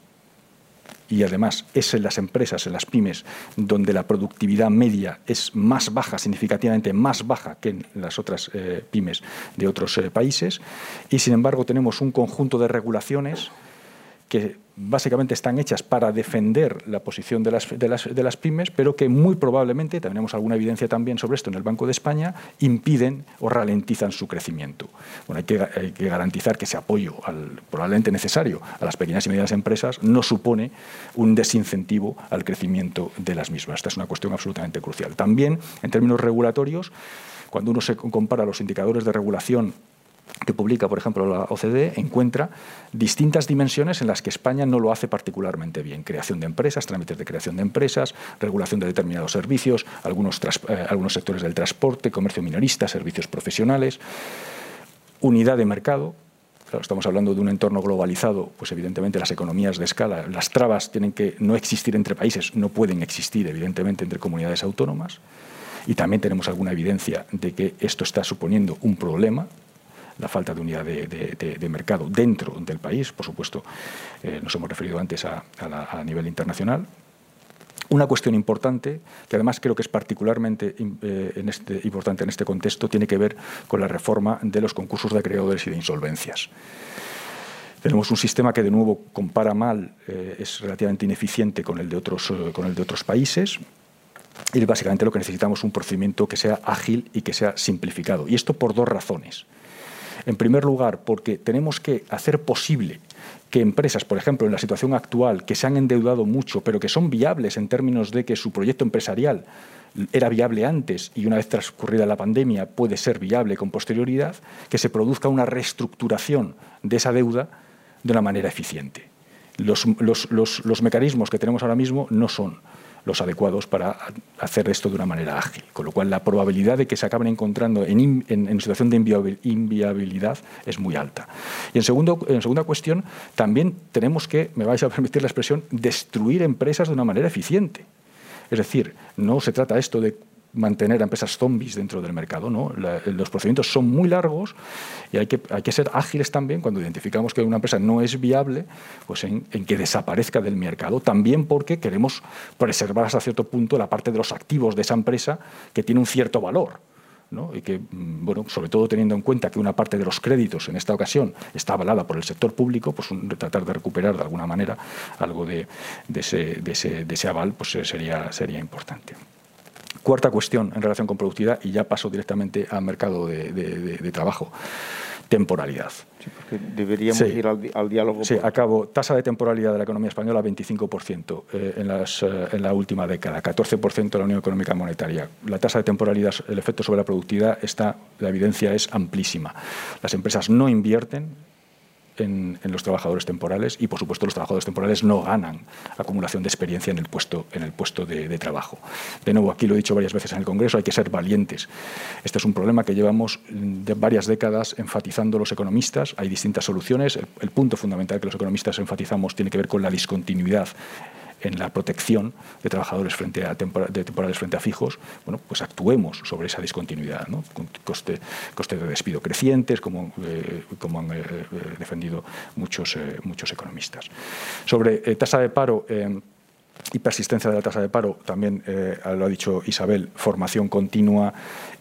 y además es en las empresas, en las pymes, donde la productividad media es más baja, significativamente más baja que en las otras pymes de otros países, y sin embargo tenemos un conjunto de regulaciones que básicamente están hechas para defender la posición de las, de las, de las pymes, pero que muy probablemente, tenemos alguna evidencia también sobre esto en el Banco de España, impiden o ralentizan su crecimiento. Bueno, hay que, que garantizar que ese apoyo al, probablemente necesario a las pequeñas y medianas empresas no supone un desincentivo al crecimiento de las mismas. Esta es una cuestión absolutamente crucial. También, en términos regulatorios, Cuando uno se compara los indicadores de regulación que publica, por ejemplo, la OCDE, encuentra distintas dimensiones en las que España no lo hace particularmente bien. Creación de empresas, trámites de creación de empresas, regulación de determinados servicios, algunos, eh, sectores del transporte, comercio minorista, servicios profesionales, unidad de mercado, estamos hablando de un entorno globalizado, pues evidentemente las economías de escala, las trabas tienen que no existir entre países, no pueden existir evidentemente entre comunidades autónomas. Y también tenemos alguna evidencia de que esto está suponiendo un problema la falta de unidad de, mercado dentro del país, por supuesto, eh, nos hemos referido antes a, nivel internacional. Una cuestión importante, que además creo que es particularmente eh, este, importante en este contexto, tiene que ver con la reforma de los concursos de acreedores y de insolvencias. Tenemos un sistema que, de nuevo, compara mal, eh, es relativamente ineficiente con el, de otros, con el de otros países. Y básicamente lo que necesitamos es un procedimiento que sea ágil y que sea simplificado. Y esto por dos razones. En primer lugar, porque tenemos que hacer posible que empresas, por ejemplo, en la situación actual, que se han endeudado mucho, pero que son viables en términos de que su proyecto empresarial era viable antes y una vez transcurrida la pandemia puede ser viable con posterioridad, que se produzca una reestructuración de esa deuda de una manera eficiente. Los, mecanismos que tenemos ahora mismo no son los adecuados para hacer esto de una manera ágil. Con lo cual, la probabilidad de que se acaben encontrando en, situación de inviabilidad es muy alta. Y en, segundo, en segunda cuestión, también tenemos que, me vais a permitir la expresión, destruir empresas de una manera eficiente. Es decir, no se trata esto de mantener a empresas zombies dentro del mercado. los procedimientos son muy largos y hay que, hay que ser ágiles también cuando identificamos que una empresa no es viable, pues en, que desaparezca del mercado, también porque queremos preservar hasta cierto punto la parte de los activos de esa empresa que tiene un cierto valor. ¿no? y que, mm, bueno, sobre todo teniendo en cuenta que una parte de los créditos en esta ocasión está avalada por el sector público, pues tratar de recuperar de alguna manera algo de, de, ese, de, ese, de ese, aval pues sería, sería importante. Cuarta cuestión en relación con productividad, y ya paso directamente al mercado de, trabajo temporalidad. Sí, porque deberíamos ir al, diálogo. Sí, acabo. Tasa de temporalidad de la economía española 25% eh, en, las, eh, en, la última década, 14% de la Unión Económica Monetaria. La tasa de temporalidad, el efecto sobre la productividad, está, la evidencia es amplísima. Las empresas no invierten en, los trabajadores temporales y, por supuesto, los trabajadores temporales no ganan acumulación de experiencia en el puesto, en el puesto de, trabajo. De nuevo, aquí lo he dicho varias veces en el Congreso, hay que ser valientes. Este es un problema que llevamos de varias décadas enfatizando los economistas. Hay distintas soluciones. el punto fundamental que los economistas enfatizamos tiene que ver con la discontinuidad en la protección de trabajadores frente a de temporales frente a fijos, bueno, pues actuemos sobre esa discontinuidad, ¿no? con coste, de despido crecientes, como, eh, como han eh, eh, defendido muchos, muchos economistas. Sobre tasa de paro y persistencia de la tasa de paro, también lo ha dicho Isabel, formación continua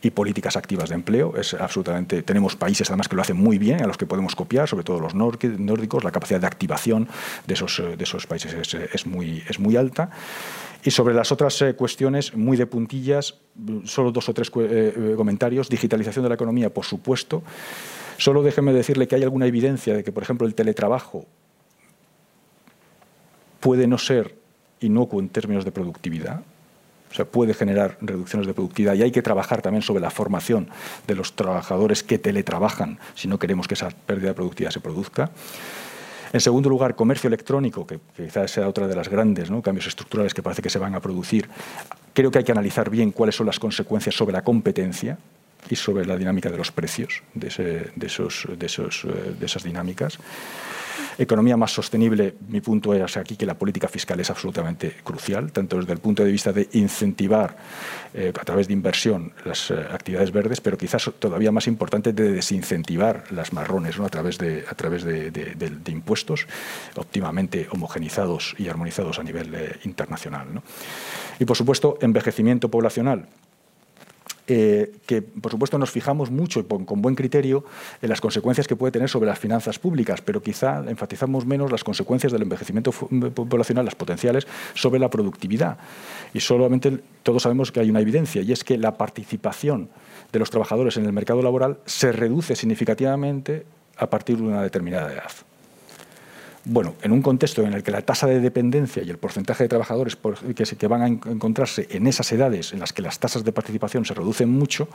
y políticas activas de empleo. Es absolutamente, tenemos países además que lo hacen muy bien, a los que podemos copiar, sobre todo los nórdicos, la capacidad de activación de esos, eh, de esos países es, muy, es muy alta. Y sobre las otras eh, cuestiones, muy de puntillas, solo dos o tres comentarios. Digitalización de la economía, por supuesto. Solo déjeme decirle que hay alguna evidencia de que, por ejemplo, el teletrabajo puede no ser inocuo en términos de productividad. O sea, puede generar reducciones de productividad y hay que trabajar también sobre la formación de los trabajadores que teletrabajan si no queremos que esa pérdida de productividad se produzca. En segundo lugar, comercio electrónico, que, quizás sea otra de las grandes cambios estructurales que parece que se van a producir. Creo que hay que analizar bien cuáles son las consecuencias sobre la competencia y sobre la dinámica de los precios de, esos, de, esos, eh, de esas dinámicas. Economía más sostenible, mi punto es aquí que la política fiscal es absolutamente crucial, tanto desde el punto de vista de incentivar eh, a través de inversión las eh, actividades verdes, pero quizás todavía más importante de desincentivar las marrones ¿no? a través, de, a través de, impuestos óptimamente homogenizados y armonizados a nivel internacional. Y, por supuesto, envejecimiento poblacional eh, que por supuesto nos fijamos mucho y con buen criterio en las consecuencias que puede tener sobre las finanzas públicas, pero quizá enfatizamos menos las consecuencias del envejecimiento poblacional, las potenciales, sobre la productividad. Y solamente todos sabemos que hay una evidencia, y es que la participación de los trabajadores en el mercado laboral se reduce significativamente a partir de una determinada edad. Bueno, en un contexto en el que la tasa de dependencia y el porcentaje de trabajadores que, van a encontrarse en esas edades en las que las tasas de participación se reducen mucho,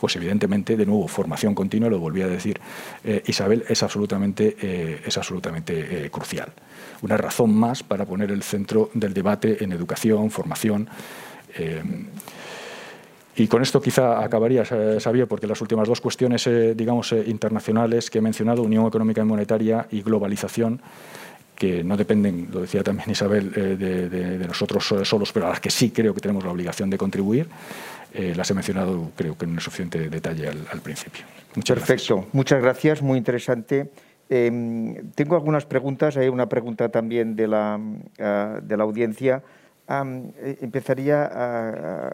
pues evidentemente, de nuevo, formación continua, lo volví a decir eh, Isabel, es absolutamente, eh, es absolutamente eh, crucial. Una razón más para poner el centro del debate en educación, formación. Y con esto quizá acabaría, sabía, porque las últimas dos cuestiones, eh, digamos, eh, internacionales que he mencionado, Unión Económica y Monetaria y globalización, que no dependen, lo decía también Isabel, eh, de, nosotros solos, pero a las que sí creo que tenemos la obligación de contribuir, las he mencionado creo que en suficiente detalle al, principio. Muchas Perfecto, muchas gracias, muy interesante. Em, tengo algunas preguntas, hay una pregunta también de la, de la audiencia. empezaría a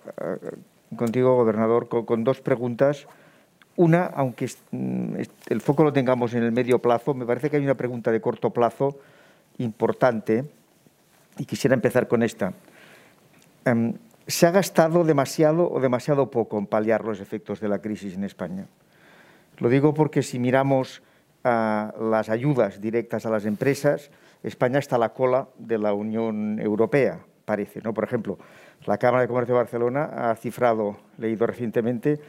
contigo, gobernador, con, dos preguntas. Una, aunque mm, el foco lo tengamos en el medio plazo, me parece que hay una pregunta de corto plazo importante y quisiera empezar con esta. Em, ¿Se ha gastado demasiado o demasiado poco en paliar los efectos de la crisis en España? Lo digo porque si miramos las ayudas directas a las empresas, España está a la cola de la Unión Europea, parece. ¿no? Por ejemplo, la Cámara de Comercio de Barcelona ha cifrado, leído recientemente,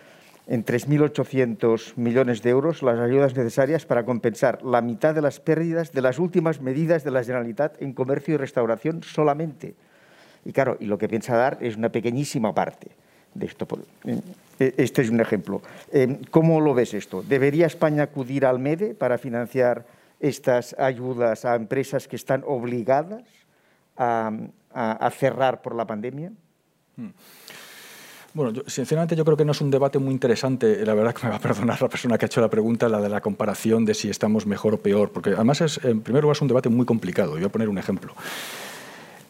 en 3.800 millones de euros las ayudas necesarias para compensar la mitad de las pérdidas de las últimas medidas de la Generalitat en comercio y restauración solamente. Y claro, y lo que piensa dar es una pequeñísima parte de esto. Eh, este es un ejemplo. Eh, ¿Cómo lo ves esto? ¿Debería España acudir al MEDE para financiar estas ayudas a empresas que están obligadas a cerrar por la pandemia? Hmm. Bueno, sinceramente yo creo que no es un debate muy interesante, la verdad que me va a perdonar la persona que ha hecho la pregunta, la de la comparación de si estamos mejor o peor, porque además es, en primer lugar es un debate muy complicado. Voy a poner un ejemplo.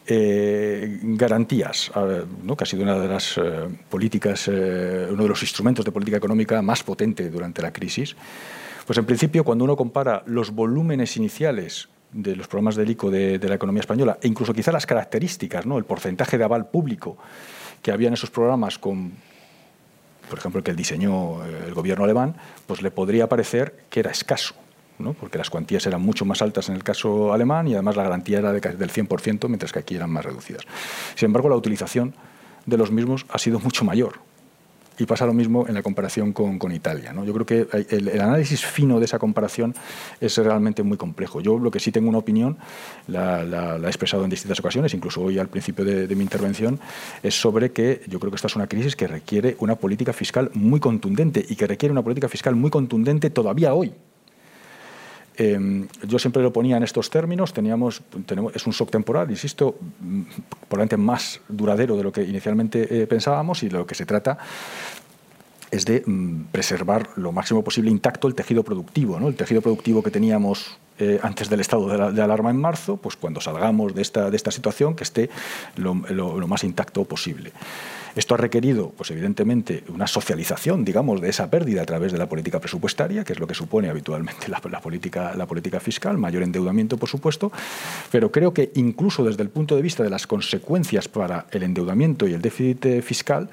Eh, garantías, ¿no? que ha sido una de las eh, políticas, eh, uno de los instrumentos de política económica más potente durante la crisis. Pues en principio, cuando uno compara los volúmenes iniciales de los programas del ICO de, de, la economía española, e incluso quizá las características, ¿no? el porcentaje de aval público que había en esos programas con, por ejemplo, el que diseñó eh, el gobierno alemán, pues le podría parecer que era escaso. ¿no? porque las cuantías eran mucho más altas en el caso alemán y además la garantía era del 100%, mientras que aquí eran más reducidas. Sin embargo, la utilización de los mismos ha sido mucho mayor. Y pasa lo mismo en la comparación con, con Italia. ¿no? Yo creo que el, análisis fino de esa comparación es realmente muy complejo. Yo lo que sí tengo una opinión, la he expresado en distintas ocasiones, incluso hoy al principio de, de, mi intervención, es sobre que yo creo que esta es una crisis que requiere una política fiscal muy contundente y que requiere una política fiscal muy contundente todavía hoy. Eh, yo siempre lo ponía en estos términos, teníamos, tenemos, es un shock temporal, insisto, mm, probablemente más duradero de lo que inicialmente eh, pensábamos y de lo que se trata es de mm, preservar lo máximo posible intacto el tejido productivo, el tejido productivo que teníamos eh, antes del estado de, la, de, alarma en marzo, pues cuando salgamos de esta, situación que esté lo más intacto posible. Esto ha requerido, pues evidentemente, una socialización, digamos, de esa pérdida a través de la política presupuestaria, que es lo que supone habitualmente la, política, la política fiscal, mayor endeudamiento, por supuesto, pero creo que incluso desde el punto de vista de las consecuencias para el endeudamiento y el déficit eh, fiscal,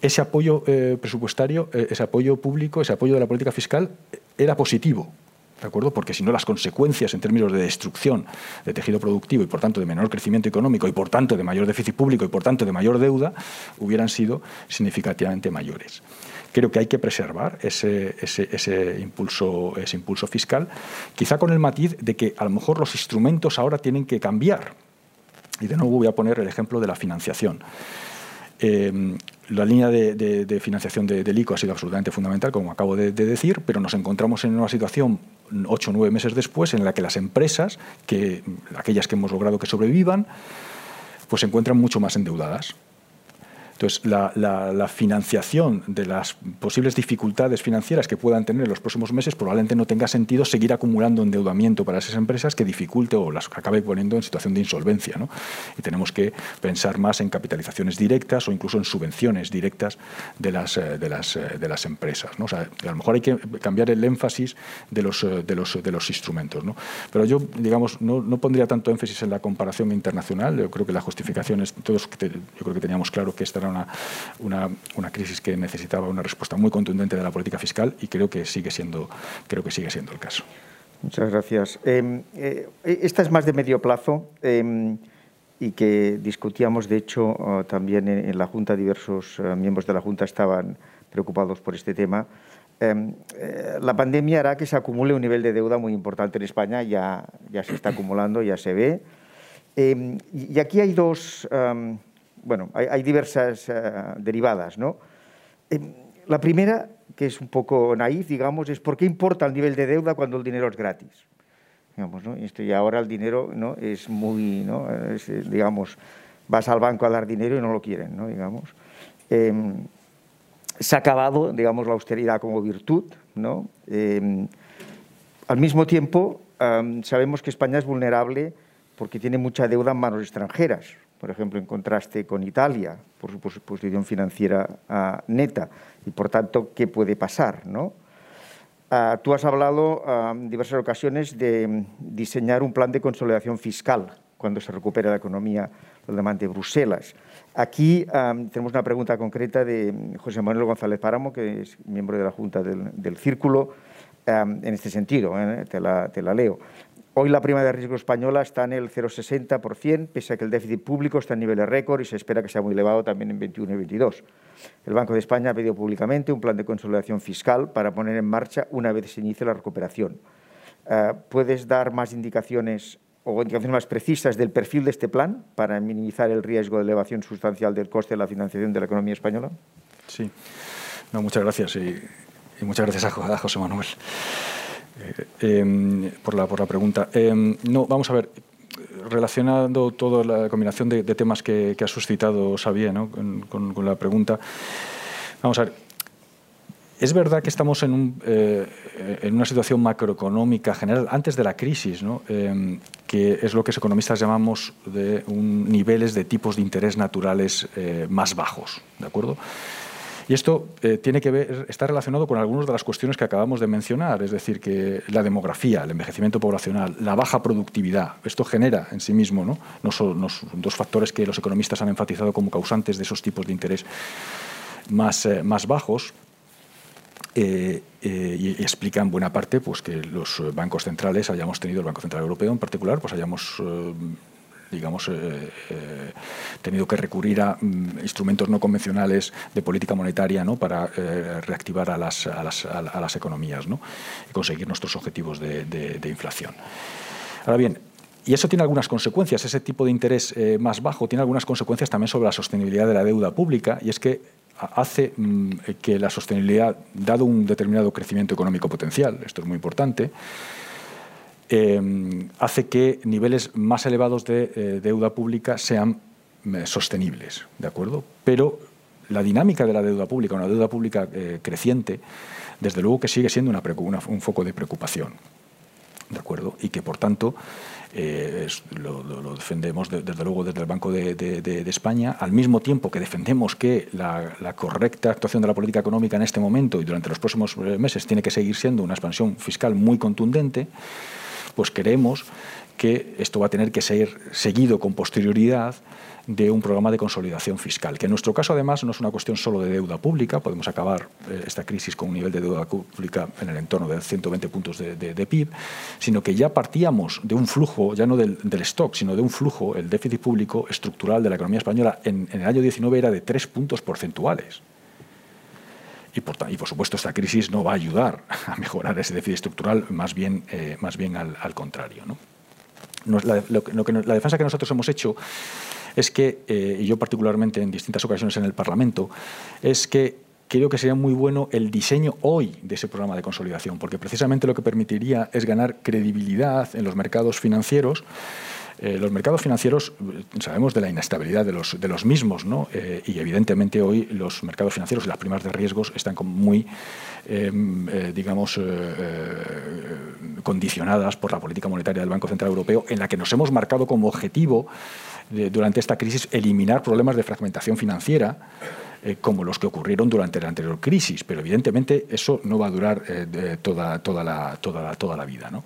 ese apoyo eh, presupuestario, eh, ese apoyo público, ese apoyo de la política fiscal era positivo ¿de acuerdo? Porque si no, las consecuencias en términos de destrucción de tejido productivo y, por tanto, de menor crecimiento económico y, por tanto, de mayor déficit público y, por tanto, de mayor deuda, hubieran sido significativamente mayores. Creo que hay que preservar ese, ese, ese, impulso, ese impulso fiscal, quizá con el matiz de que a lo mejor los instrumentos ahora tienen que cambiar. Y de nuevo voy a poner el ejemplo de la financiación. Eh, la línea de, de, de financiación de, del ICO ha sido absolutamente fundamental, como acabo de, de, decir, pero nos encontramos en una situación ocho o nueve meses después en la que las empresas, que, aquellas que hemos logrado que sobrevivan, pues se encuentran mucho más endeudadas. Entonces, la, financiación de las posibles dificultades financieras que puedan tener en los próximos meses probablemente no tenga sentido seguir acumulando endeudamiento para esas empresas que dificulte o las acabe poniendo en situación de insolvencia. ¿no? Y tenemos que pensar más en capitalizaciones directas o incluso en subvenciones directas de las, eh, de las, eh, de las empresas. ¿no? O sea, a lo mejor hay que cambiar el énfasis de los, eh, de los, de los instrumentos. ¿no? Pero yo, digamos, no, no pondría tanto énfasis en la comparación internacional. Yo creo que la justificación es, todos, yo creo que teníamos claro que esta una, una, una, crisis que necesitaba una respuesta muy contundente de la política fiscal y creo que sigue siendo, creo que sigue siendo el caso. Muchas gracias. Em, eh, esta es más de medio plazo em, y que discutíamos, de hecho, también en, la Junta, diversos eh, miembros de la Junta estaban preocupados por este tema. Em, eh, la pandemia hará que se acumule un nivel de deuda muy importante en España, ya, ya se está acumulando, ya se ve. y aquí hay dos, bueno, hay, diversas derivadas, ¿no? la primera que es un poco naif, digamos, es por qué importa el nivel de deuda cuando el dinero es gratis. Digamos, ¿no? y ahora el dinero ¿no? es muy, ¿no? digamos, vas al banco a dar dinero y no lo quieren, ¿no? digamos. Em, se ha acabado, digamos, la austeridad como virtud, ¿no? Em, al mismo tiempo, sabemos que España es vulnerable porque tiene mucha deuda en manos extranjeras, por ejemplo, en contraste con Italia, por su posición financiera ah, neta, y por tanto, ¿qué puede pasar? ¿no? Ah, tú has hablado ah, en diversas ocasiones de diseñar un plan de consolidación fiscal cuando se recupere la economía, lo demande Bruselas. Aquí tenemos una pregunta concreta de José Manuel González Páramo, que es miembro de la Junta del, Círculo, en este sentido, ¿eh? te la leo. Hoy la prima de riesgo española está en el 0,60%, pese a que el déficit público está en niveles récord y se espera que sea muy elevado también en 21 y 22. El Banco de España ha pedido públicamente un plan de consolidación fiscal para poner en marcha una vez se inicie la recuperación. Eh, ¿Puedes dar más indicaciones o indicaciones más precisas del perfil de este plan para minimizar el riesgo de elevación sustancial del coste de la financiación de la economía española? Sí, no, muchas gracias y, muchas gracias a José Manuel. Eh, em, por, la, por la pregunta. Em, no, vamos a ver, relacionando toda la combinación de, temas que, ha suscitado Xavier ¿no? con, la pregunta, vamos a ver, es verdad que estamos en, un, eh, en, una situación macroeconómica general antes de la crisis, ¿no? Em, que es lo que los economistas llamamos de un, niveles de tipos de interés naturales eh, más bajos, ¿de acuerdo? Y esto eh, tiene que ver, está relacionado con algunas de las cuestiones que acabamos de mencionar, es decir, que la demografía, el envejecimiento poblacional, la baja productividad, esto genera en sí mismo, ¿no? Son, dos factores que los economistas han enfatizado como causantes de esos tipos de interés más, eh, más bajos. Eh, y, explican buena parte pues, que los bancos centrales hayamos tenido, el Banco Central Europeo en particular, pues hayamos digamos, eh, eh, tenido que recurrir a mm, instrumentos no convencionales de política monetaria ¿no? para eh, reactivar a las, a las, a las economías ¿no? y conseguir nuestros objetivos de, de, inflación. Ahora bien, y eso tiene algunas consecuencias, ese tipo de interés más bajo tiene algunas consecuencias también sobre la sostenibilidad de la deuda pública, y es que hace mm, que la sostenibilidad, dado un determinado crecimiento económico potencial, esto es muy importante, eh, hace que niveles más elevados de eh, deuda pública sean eh, sostenibles, ¿de acuerdo? Pero la dinámica de la deuda pública, una deuda pública creciente, desde luego que sigue siendo un foco de preocupación, ¿de acuerdo? Y que, por tanto, lo, defendemos desde luego desde el Banco de, España, al mismo tiempo que defendemos que la, correcta actuación de la política económica en este momento y durante los próximos meses tiene que seguir siendo una expansión fiscal muy contundente, pues creemos que esto va a tener que ser seguido con posterioridad de un programa de consolidación fiscal, que en nuestro caso además no es una cuestión solo de deuda pública, podemos acabar eh, esta crisis con un nivel de deuda pública en el entorno de 120 puntos de, PIB, sino que ya partíamos de un flujo, ya no del, stock, sino de un flujo, el déficit público estructural de la economía española en, en el año 19 era de 3 puntos porcentuales. Y por, supuesto esta crisis no va a ayudar a mejorar ese déficit estructural, más bien, eh, más bien al, contrario. ¿no? la, lo, que, la defensa que nosotros hemos hecho es que, eh, y yo particularmente en distintas ocasiones en el Parlamento, es que creo que sería muy bueno el diseño hoy de ese programa de consolidación, porque precisamente lo que permitiría es ganar credibilidad en los mercados financieros eh, los mercados financieros, eh, sabemos de la inestabilidad de los, de los mismos, ¿no? Eh, y evidentemente hoy los mercados financieros y las primas de riesgos están muy, em, digamos, condicionadas por la política monetaria del Banco Central Europeo, en la que nos hemos marcado como objetivo durante esta crisis eliminar problemas de fragmentación financiera eh, como los que ocurrieron durante la anterior crisis, pero evidentemente eso no va a durar eh, toda, toda, la, toda, toda la vida. ¿no?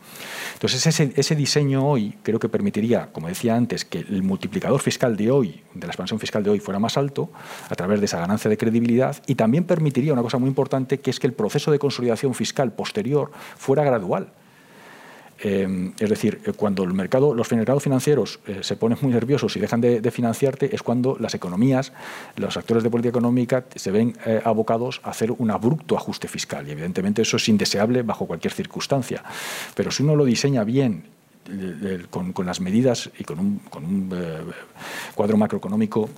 Entonces ese, ese diseño hoy creo que permitiría, como decía antes, que el multiplicador fiscal de hoy, de la expansión fiscal de hoy, fuera más alto a través de esa ganancia de credibilidad y también permitiría una cosa muy importante, que es que el proceso de consolidación fiscal posterior fuera gradual Em, es decir, eh, cuando el mercado, los mercados financieros eh, se ponen muy nerviosos y dejan de, financiarte, es cuando las economías, los actores de política económica se ven eh, abocados a hacer un abrupto ajuste fiscal. Y evidentemente eso es indeseable bajo cualquier circunstancia. Pero si uno lo diseña bien con, las medidas y con un, con un cuadro macroeconómico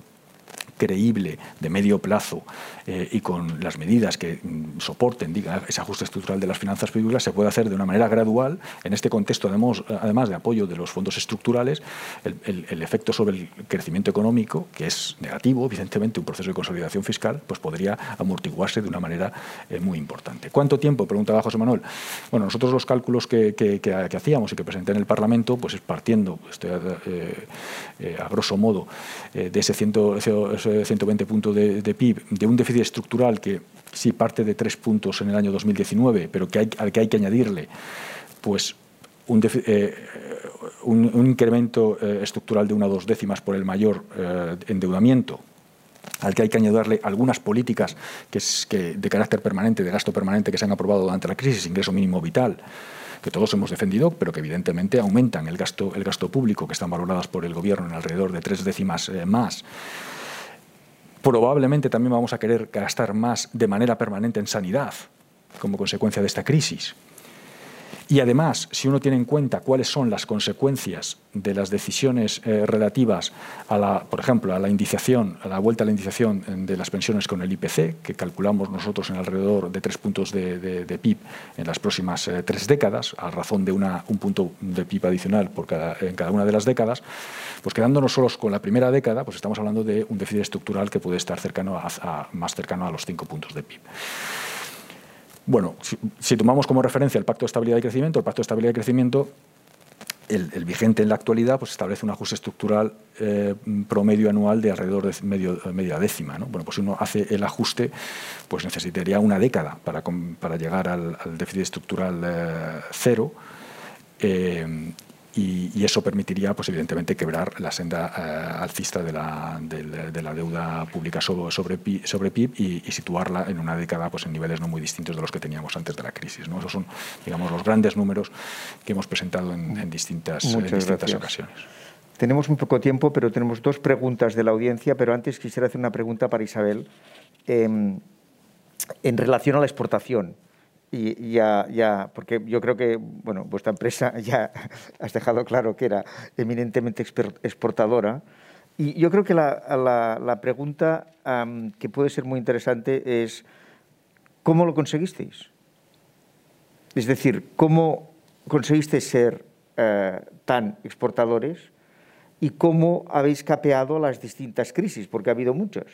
creíble de medio plazo eh, y con las medidas que mm, soporten diga, ese ajuste estructural de las finanzas públicas se puede hacer de una manera gradual. En este contexto, además, además de apoyo de los fondos estructurales, el, efecto sobre el crecimiento económico, que es negativo, evidentemente, un proceso de consolidación fiscal, pues podría amortiguarse de una manera eh, muy importante. ¿Cuánto tiempo? Preguntaba José Manuel. Bueno, nosotros los cálculos que, hacíamos y que presenté en el Parlamento, pues es partiendo, estoy eh, a, grosso modo, de ese, ciento, 120 puntos de, PIB, de un déficit estructural que sí parte de tres puntos en el año 2019, pero que hay, al que hay que añadirle pues un, eh, incremento eh, estructural de una o dos décimas por el mayor eh, endeudamiento, al que hay que añadirle algunas políticas que, es, que de carácter permanente, de gasto permanente que se han aprobado durante la crisis, ingreso mínimo vital, que todos hemos defendido, pero que evidentemente aumentan el gasto, el gasto público, que están valoradas por el Gobierno en alrededor de tres décimas más Probablemente también vamos a querer gastar más de manera permanente en sanidad como consecuencia de esta crisis. Y además, si uno tiene en cuenta cuáles son las consecuencias de las decisiones eh, relativas a la, por ejemplo, a la indiciación, a la vuelta a la indiciación de las pensiones con el IPC, que calculamos nosotros en alrededor de tres puntos de, PIB en las próximas eh, tres décadas, a razón de una, un punto de PIB adicional por cada, en cada una de las décadas, pues quedándonos solos con la primera década, pues estamos hablando de un déficit estructural que puede estar cercano a, más cercano a los cinco puntos de PIB. Bueno, si, tomamos como referencia el Pacto de Estabilidad y Crecimiento, el Pacto de Estabilidad y Crecimiento, el, vigente en la actualidad, pues establece un ajuste estructural eh, promedio anual de alrededor de media décima. Bueno, pues si uno hace el ajuste, pues necesitaría una década para, para llegar al, déficit estructural eh, cero. Eh, y, eso permitiría, pues evidentemente, quebrar la senda eh, alcista de la, de, la, deuda pública sobre, sobre, PIB y, situarla en una década pues, en niveles no muy distintos de los que teníamos antes de la crisis. ¿no? Esos son, digamos, los grandes números que hemos presentado en, distintas, distintas ocasiones. Tenemos un poco tiempo, pero tenemos dos preguntas de la audiencia, pero antes quisiera hacer una pregunta para Isabel em, en relación a la exportación y ya, ya, porque yo creo que, bueno, vuestra empresa ya has dejado claro que era eminentemente exportadora. Y yo creo que la, la, pregunta que puede ser muy interesante es, ¿cómo lo conseguisteis? Es decir, ¿cómo conseguisteis ser eh, tan exportadores y cómo habéis capeado las distintas crisis? Porque ha habido muchas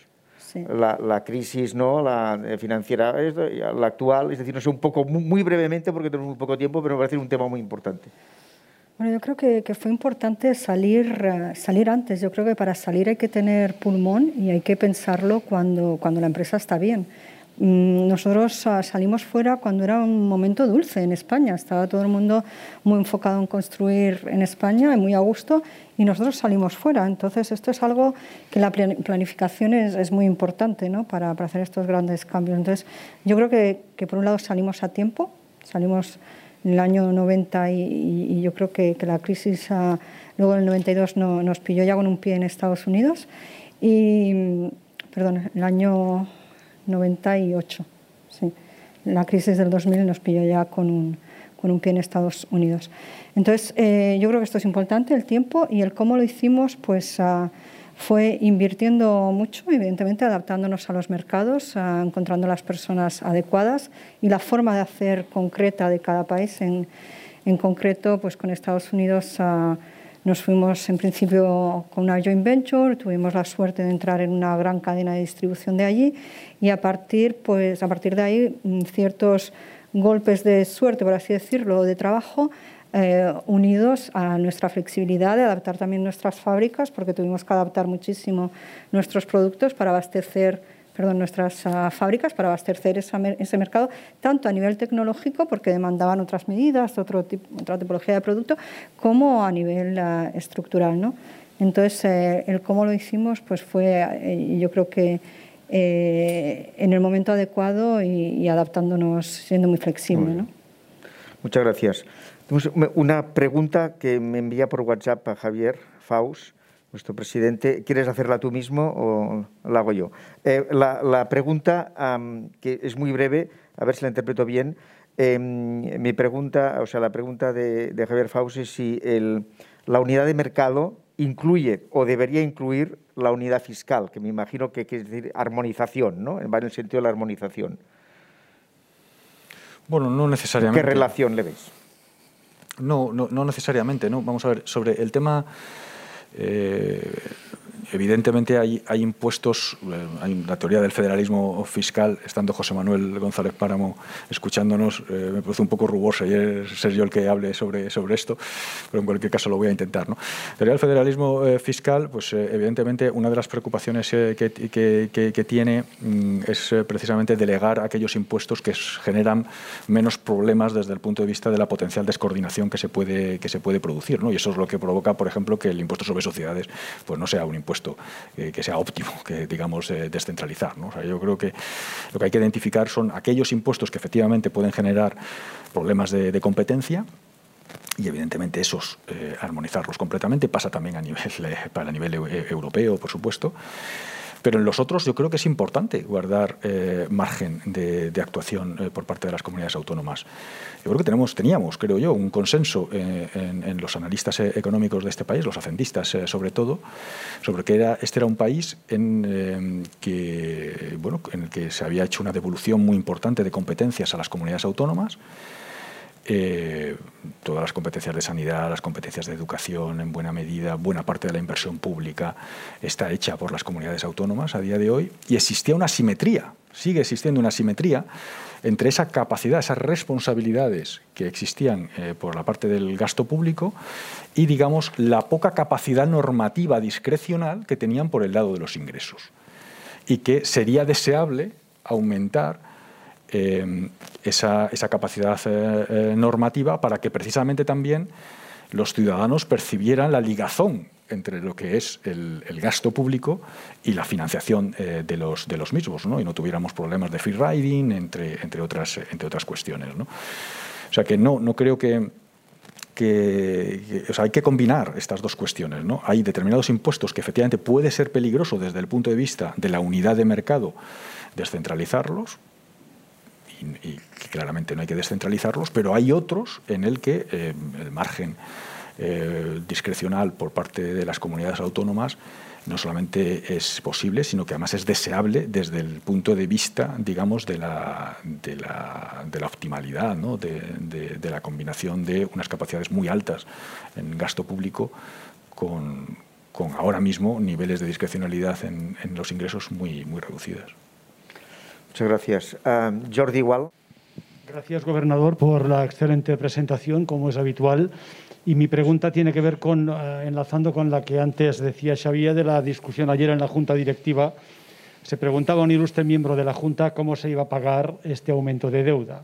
la, crisis ¿no? la eh, financiera, la actual, es decir, no sé, un poco, muy, brevemente, porque tenemos muy poco tiempo, pero me parece un tema muy importante. Bueno, yo creo que, que, fue importante salir, eh, salir antes. Yo creo que para salir hay que tener pulmón y hay que pensarlo cuando, cuando la empresa está bien. Mm, nosotros salimos fuera cuando era un momento dulce en España. Estaba todo el mundo muy enfocado en construir en España muy a gusto y nosotros salimos fuera. Entonces, esto es algo que la planificación es, muy importante ¿no? para, hacer estos grandes cambios. Entonces, yo creo que, por un lado salimos a tiempo, salimos en el año 90 y, yo creo que, la crisis uh, luego en el 92 no, nos pilló ya con un pie en Estados Unidos y, perdón, el año 98. Sí. La crisis del 2000 nos pilló ya con un, con un pie en Estados Unidos. Entonces, eh, yo creo que esto es importante, el tiempo y el cómo lo hicimos, pues uh, fue invirtiendo mucho, evidentemente adaptándonos a los mercados, uh, encontrando las personas adecuadas y la forma de hacer concreta de cada país. En, en concreto, pues con Estados Unidos uh, nos fuimos en principio con una joint venture, tuvimos la suerte de entrar en una gran cadena de distribución de allí y a partir, pues, a partir de ahí mm, ciertos golpes de suerte, por así decirlo, de trabajo, eh, unidos a nuestra flexibilidad de adaptar también nuestras fábricas, porque tuvimos que adaptar muchísimo nuestros productos para abastecer perdón, nuestras uh, fábricas para abastecer esa, ese mercado, tanto a nivel tecnológico, porque demandaban otras medidas, otro tipo, otra tipología de producto, como a nivel uh, estructural. ¿no? Entonces, eh, el cómo lo hicimos pues fue, eh, yo creo que eh, en el momento adecuado y, y, adaptándonos, siendo muy flexible. ¿no? Muchas gracias. Una pregunta que me envía por WhatsApp a Javier Faust, nuestro presidente. ¿Quieres hacerla tú mismo o la hago yo? Eh, la, pregunta, que es muy breve, a ver si la interpreto bien. Em, mi pregunta, o sea, la pregunta de, Javier Faust es si la unidad de mercado incluye o debería incluir la unidad fiscal, que me imagino que quiere decir armonización, ¿no? Va en el sentido de la armonización. Bueno, no necesariamente. ¿Qué relación le ves? No, no, no necesariamente, ¿no? Vamos a ver, sobre el tema eh, evidentemente hay, hay impuestos, eh, la teoría del federalismo fiscal, estando José Manuel González Páramo escuchándonos, eh, me parece un poco ruboso ser yo el que hable sobre, sobre esto, pero en cualquier caso lo voy a intentar. ¿no? La teoría del federalismo fiscal, pues evidentemente una de las preocupaciones que, que, que, tiene mm, es precisamente delegar aquellos impuestos que generan menos problemas desde el punto de vista de la potencial descoordinación que se puede, que se puede producir. ¿no? Y eso es lo que provoca, por ejemplo, que el impuesto sobre sociedades pues no sea un impuesto eh, que sea óptimo, que digamos eh, descentralizar. yo creo que lo que hay que identificar son aquellos impuestos que efectivamente pueden generar problemas de, competencia y evidentemente esos eh, armonizarlos completamente pasa también a nivel, para nivel europeo, por supuesto. Pero en los otros yo creo que es importante guardar eh, margen de, actuación eh, por parte de las comunidades autónomas. Yo creo que tenemos, teníamos, creo yo, un consenso eh, en, los analistas económicos de este país, los hacendistas sobre todo, sobre que era, este era un país en, el que se había hecho una devolución muy importante de competencias a las comunidades autónomas eh, todas las competencias de sanidad, las competencias de educación, en buena medida, buena parte de la inversión pública está hecha por las comunidades autónomas a día de hoy y existía una simetría, sigue existiendo una simetría entre esa capacidad, esas responsabilidades que existían eh, por la parte del gasto público y, digamos, la poca capacidad normativa discrecional que tenían por el lado de los ingresos. Y que sería deseable aumentar eh, esa, capacidad eh, eh, normativa para que precisamente también los ciudadanos percibieran la ligazón entre lo que es el, gasto público y la financiación de, los, de los mismos, y no tuviéramos problemas de free riding, entre, entre, otras, entre otras cuestiones. O sea que no, no creo que, que, hay que combinar estas dos cuestiones. ¿no? Hay determinados impuestos que efectivamente puede ser peligroso desde el punto de vista de la unidad de mercado descentralizarlos, y, claramente no hay que descentralizarlos, pero hay otros en el que eh, el margen eh, discrecional por parte de las comunidades autónomas no solamente es posible, sino que además es deseable desde el punto de vista, digamos, de la, de la, de la optimalidad, ¿no? de, de, la combinación de unas capacidades muy altas en gasto público con, con ahora mismo niveles de discrecionalidad en, en los ingresos muy, muy reducidas. Gracias. Ah, Jordi Igual. Gracias, gobernador, por la excelente presentación, como es habitual. Y mi pregunta tiene que ver con, ah, enlazando con la que antes decía Xavier de la discusión ayer en la Junta Directiva. Se preguntaba un ilustre miembro de la Junta cómo se iba a pagar este aumento de deuda.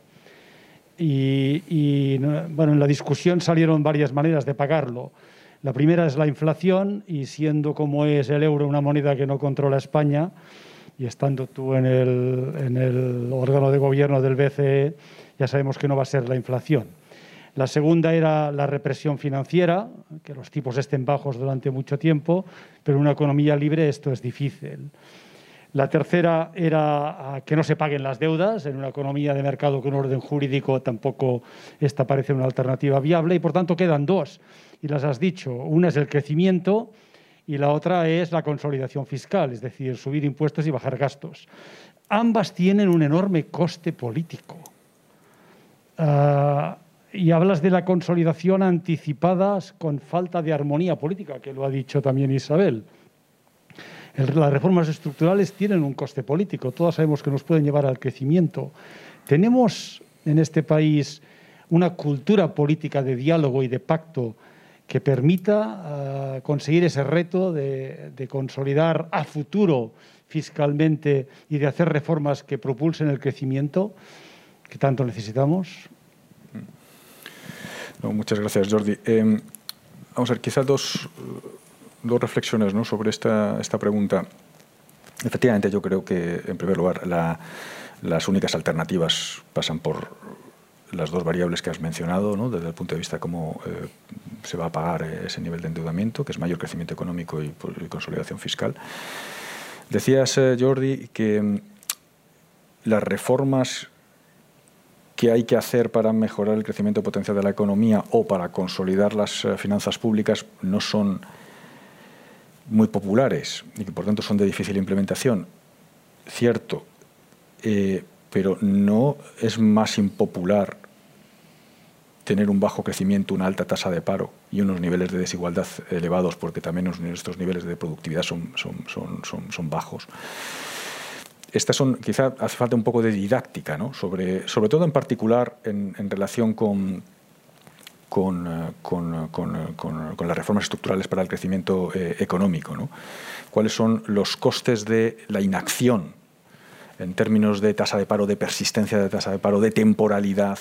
Y, y, bueno, en la discusión salieron varias maneras de pagarlo. La primera es la inflación y siendo como es el euro una moneda que no controla España, y estando tú en el, órgano de gobierno del BCE, ya sabemos que no va a ser la inflación. La segunda era la represión financiera, que los tipos estén bajos durante mucho tiempo, pero en una economía libre esto es difícil. La tercera era que no se paguen las deudas. En una economía de mercado con orden jurídico tampoco esta parece una alternativa viable y por tanto quedan dos. Y las has dicho. Una es el crecimiento y la otra es la consolidación fiscal, es decir, subir impuestos y bajar gastos. Ambas tienen un enorme coste político. Ah, y hablas de la consolidación anticipada con falta de armonía política, que lo ha dicho también Isabel. las reformas estructurales tienen un coste político, todas sabemos que nos pueden llevar al crecimiento. Tenemos en este país una cultura política de diálogo y de pacto que permita uh, conseguir ese reto de, consolidar a futuro fiscalmente y de hacer reformas que propulsen el crecimiento que tanto necesitamos? Muchas gracias, Jordi. Eh, vamos a ver, quizás dos, dos reflexiones ¿no? sobre esta, esta pregunta. Efectivamente, yo creo que, en primer lugar, la, las únicas alternativas pasan por las dos variables que has mencionado, ¿no? desde el punto de vista de cómo eh, se va a pagar ese nivel de endeudamiento, que es mayor crecimiento económico y, consolidación fiscal. Decías, eh, Jordi, que mm, las reformas que hay que hacer para mejorar el crecimiento potencial de la economía o para consolidar las eh, finanzas públicas no son muy populares y que por tanto son de difícil implementación. Cierto, pero no es más impopular tener un bajo crecimiento, una alta tasa de paro y unos niveles de desigualdad elevados, porque también nuestros niveles de productividad son, son, bajos. Estas son, quizá hace falta un poco de didáctica, ¿no? sobre, sobre todo en particular en, relación con, con, eh, con, con, las reformas estructurales para el crecimiento eh, económico. ¿no? ¿Cuáles son los costes de la inacción en términos de tasa de paro, de persistencia de tasa de paro, de temporalidad.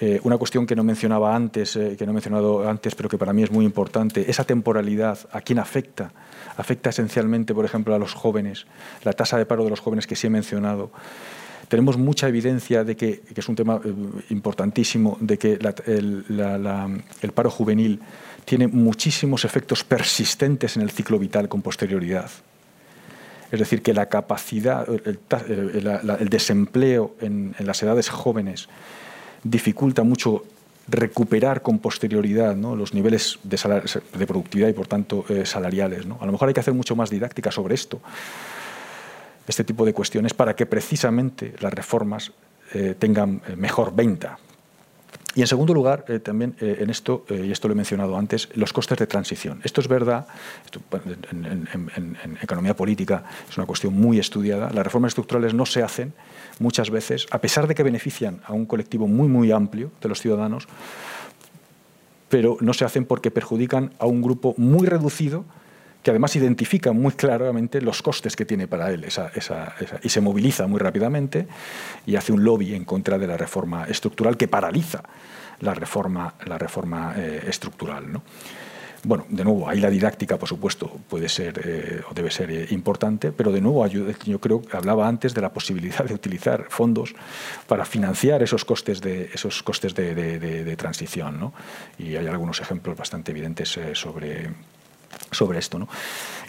Eh, una cuestión que no mencionaba antes, eh, que no he mencionado antes, pero que para mí es muy importante, esa temporalidad, ¿a quién afecta? Afecta esencialmente, por ejemplo, a los jóvenes, la tasa de paro de los jóvenes que sí he mencionado. Tenemos mucha evidencia de que, que es un tema eh, importantísimo, de que el, el paro juvenil tiene muchísimos efectos persistentes en el ciclo vital con posterioridad. Es decir, que la capacidad, el, desempleo en, las edades jóvenes dificulta mucho recuperar con posterioridad los niveles de, productividad y, por tanto, eh, salariales. A lo mejor hay que hacer mucho más didáctica sobre esto, este tipo de cuestiones, para que precisamente las reformas eh, tengan eh, mejor venta, y en segundo lugar, también en esto, y esto lo he mencionado antes, los costes de transición. Esto es verdad, en, economía política es una cuestión muy estudiada. Las reformas estructurales no se hacen muchas veces, a pesar de que benefician a un colectivo muy, muy amplio de los ciudadanos, pero no se hacen porque perjudican a un grupo muy reducido que además identifica muy claramente los costes que tiene para él y se moviliza muy rápidamente y hace un lobby en contra de la reforma estructural que paraliza la reforma, la reforma eh, estructural. Bueno, de nuevo, ahí la didáctica, por supuesto, puede ser eh, o debe ser eh, importante, pero de nuevo, yo creo que hablaba antes de la posibilidad de utilizar fondos para financiar esos costes de, esos costes de, transición. Y hay algunos ejemplos bastante evidentes sobre sobre esto. ¿no?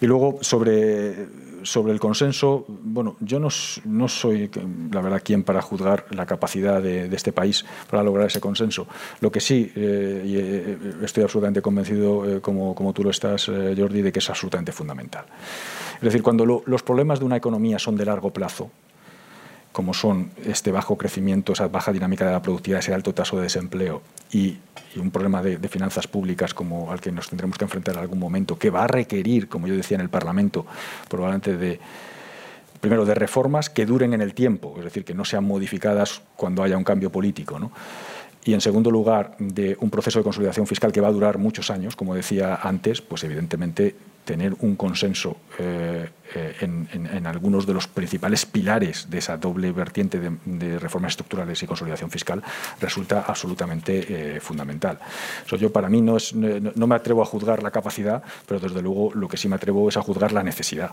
Y luego, sobre, sobre el consenso, bueno, yo no, no, soy, la verdad, quien para juzgar la capacidad de, este país para lograr ese consenso. Lo que sí, eh, y eh, estoy absolutamente convencido, eh, como, como, tú lo estás, Jordi, de que es absolutamente fundamental. Es decir, cuando los problemas de una economía son de largo plazo, como son este bajo crecimiento, esa baja dinámica de la productividad, ese alto taso de desempleo y, un problema de, finanzas públicas como al que nos tendremos que enfrentar en algún momento, que va a requerir, como yo decía en el Parlamento, probablemente de primero de reformas que duren en el tiempo, es decir, que no sean modificadas cuando haya un cambio político, ¿no? y en segundo lugar de un proceso de consolidación fiscal que va a durar muchos años, como decía antes, pues evidentemente tener un consenso eh, eh, en, algunos de los principales pilares de esa doble vertiente de, reformas estructurales y consolidación fiscal resulta absolutamente eh, fundamental. yo para mí no, no, me atrevo a juzgar la capacidad, pero desde luego lo que sí me atrevo es a juzgar la necesidad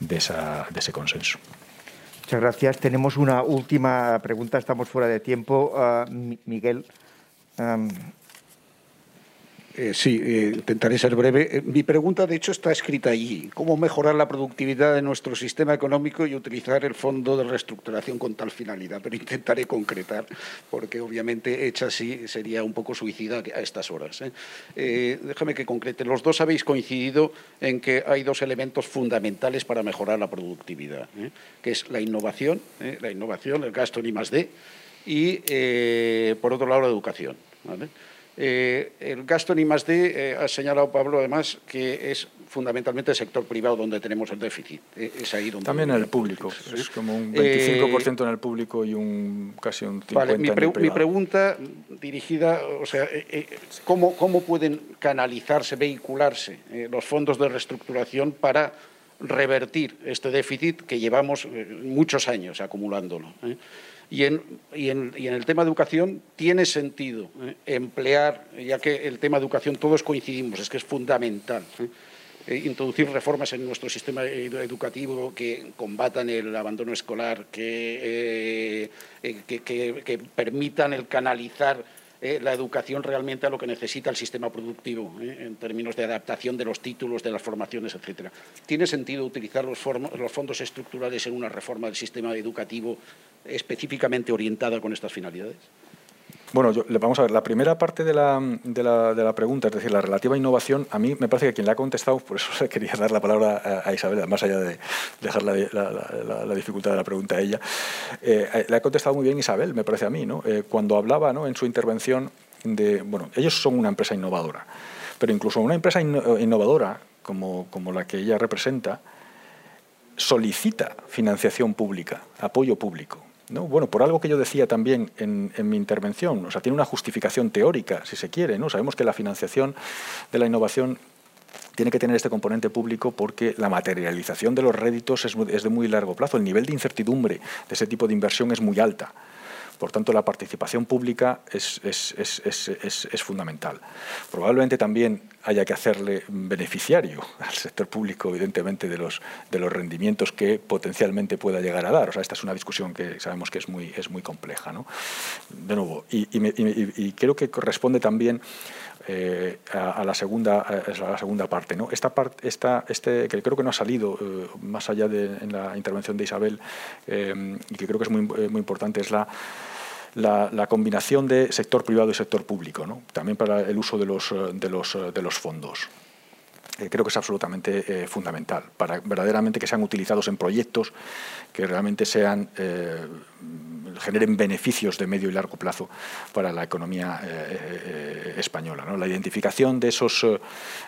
de ese consenso. Muchas gracias. Tenemos una última pregunta, estamos fuera de tiempo. Ah, Miguel. Eh, sí, eh, intentaré ser breve. Eh, mi pregunta, de hecho, está escrita allí. ¿Cómo mejorar la productividad de nuestro sistema económico y utilizar el fondo de reestructuración con tal finalidad? Pero intentaré concretar, porque obviamente hecha así sería un poco suicida a estas horas. déjame que concrete. Los dos habéis coincidido en que hay dos elementos fundamentales para mejorar la productividad, que es la innovación, la innovación, el gasto en I más D, y, por otro lado, la educación. ¿vale? Eh, el gasto en I+.D. Eh, ha señalado Pablo, además, que es fundamentalmente el sector privado donde tenemos el déficit. Eh, es ahí donde También en el público. Es como un 25% en el público y un casi un 50% vale, mi, en el mi pregunta dirigida, o sea, ¿cómo, ¿cómo, pueden canalizarse, vehicularse los fondos de reestructuración para revertir este déficit que llevamos muchos años acumulándolo? Y en, y, en, y en, el tema de educación tiene sentido ¿eh? emplear, ya que el tema de educación todos coincidimos, es que es fundamental, ¿eh? eh, introducir reformas en nuestro sistema educativo que combatan el abandono escolar, que, que permitan el canalizar la educación realmente a lo que necesita el sistema productivo, eh, en términos de adaptación de los títulos, de las formaciones, etcétera. ¿Tiene sentido utilizar los fondos estructurales en una reforma del sistema educativo específicamente orientada con estas finalidades? Bueno, vamos a ver, la primera parte de la, de, la, de la, pregunta, es decir, la relativa innovación, a mí me parece que quien la ha contestado, por eso le quería dar la palabra a, Isabel, más allá de dejar la, la, dificultad de la pregunta a ella, eh, le ha contestado muy bien Isabel, me parece a mí, ¿no? Eh, cuando hablaba ¿no? en su intervención de, bueno, ellos son una empresa innovadora, pero incluso una empresa innovadora como, como la que ella representa, solicita financiación pública, apoyo público. Bueno, por algo que yo decía también en, mi intervención, o sea, tiene una justificación teórica, si se quiere, ¿no? Sabemos que la financiación de la innovación tiene que tener este componente público porque la materialización de los réditos es, es de muy largo plazo. El nivel de incertidumbre de ese tipo de inversión es muy alta. Por tanto, la participación pública es, fundamental. Probablemente también haya que hacerle beneficiario al sector público, evidentemente, de los, de los rendimientos que potencialmente pueda llegar a dar. O sea, esta es una discusión que sabemos que es muy, es muy compleja. ¿no? De nuevo, y, creo que corresponde también eh, a, la segunda, la segunda parte. ¿no? Esta parte, esta, este, que creo que no ha salido eh, más allá de en la intervención de Isabel eh, y que creo que es muy, muy importante, es la, la, combinación de sector privado y sector público, ¿no? también para el uso de los, de los, de los fondos. creo que es absolutamente fundamental para verdaderamente que sean utilizados en proyectos que realmente sean generen beneficios de medio y largo plazo para la economía eh, eh, española. La identificación de esos, eh,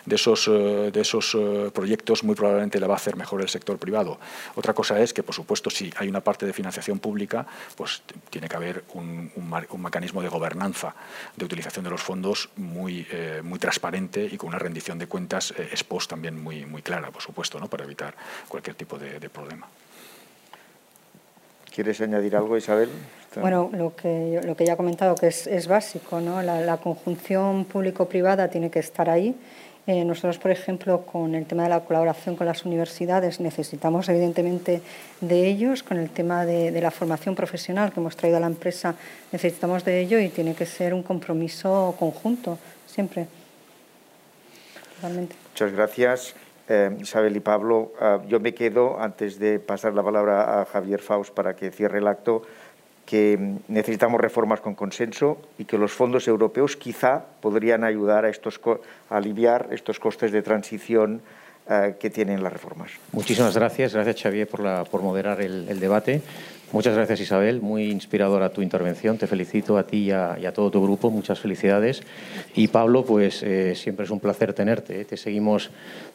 de esos, de esos proyectos muy probablemente la va a hacer mejor el sector privado. Otra cosa es que, por supuesto, si hay una parte de financiación pública, pues tiene que haber un, mecanismo de gobernanza de utilización de los fondos muy, muy transparente y con una rendición de cuentas post también muy, muy clara, por supuesto, ¿no? para evitar cualquier tipo de problema. ¿Quieres añadir algo, Isabel? Bueno, lo que, lo que ya he comentado, que es, básico, ¿no? la, conjunción público-privada tiene que estar ahí. Eh, nosotros, por ejemplo, con el tema de la colaboración con las universidades, necesitamos evidentemente de ellos. Con el tema de, de la formación profesional que hemos traído a la empresa, necesitamos de ello y tiene que ser un compromiso conjunto, siempre. Totalmente. Muchas gracias. Eh, Isabel y Pablo, eh, yo me quedo, antes de pasar la palabra a Javier Faust para que cierre el acto, que mm, necesitamos reformas con consenso y que los fondos europeos quizá podrían ayudar a, estos, aliviar estos costes de transición eh, que tienen las reformas. Muchísimas gracias. Gracias, Xavier, por moderar el, debate. Muchas gracias, Isabel. Muy inspiradora tu intervención. Te felicito a ti y a, todo tu grupo. Muchas felicidades. Y Pablo, pues siempre es un placer tenerte. Te seguimos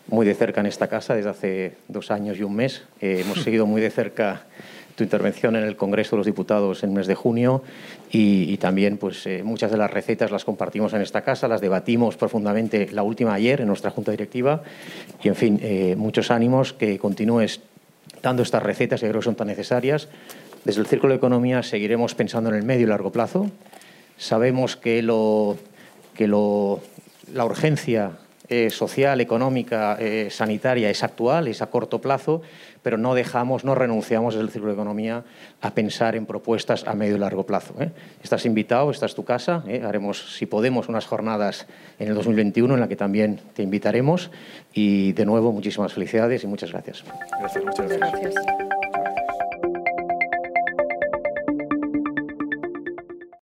muy de cerca en esta casa desde hace dos años y un mes. Eh, hemos seguido muy de cerca tu intervención en el Congreso de los Diputados en el mes de junio y, también pues, eh, muchas de las recetas las compartimos en esta casa, las debatimos profundamente la última ayer en nuestra Junta Directiva y, en fin, eh, muchos ánimos que continúes dando estas recetas que creo que son tan necesarias. Desde el Círculo de Economía seguiremos pensando en el medio y largo plazo. Sabemos que, lo, que lo, la urgencia eh, social, económica, eh, sanitaria es actual, es a corto plazo, pero no dejamos, no renunciamos desde el Círculo de Economía a pensar en propuestas a medio y largo plazo. ¿eh? Estás invitado, esta es tu casa, haremos, si podemos, unas jornadas en el 2021 en la que también te invitaremos y, de nuevo, muchísimas felicidades y muchas gracias. Gracias, muchas gracias.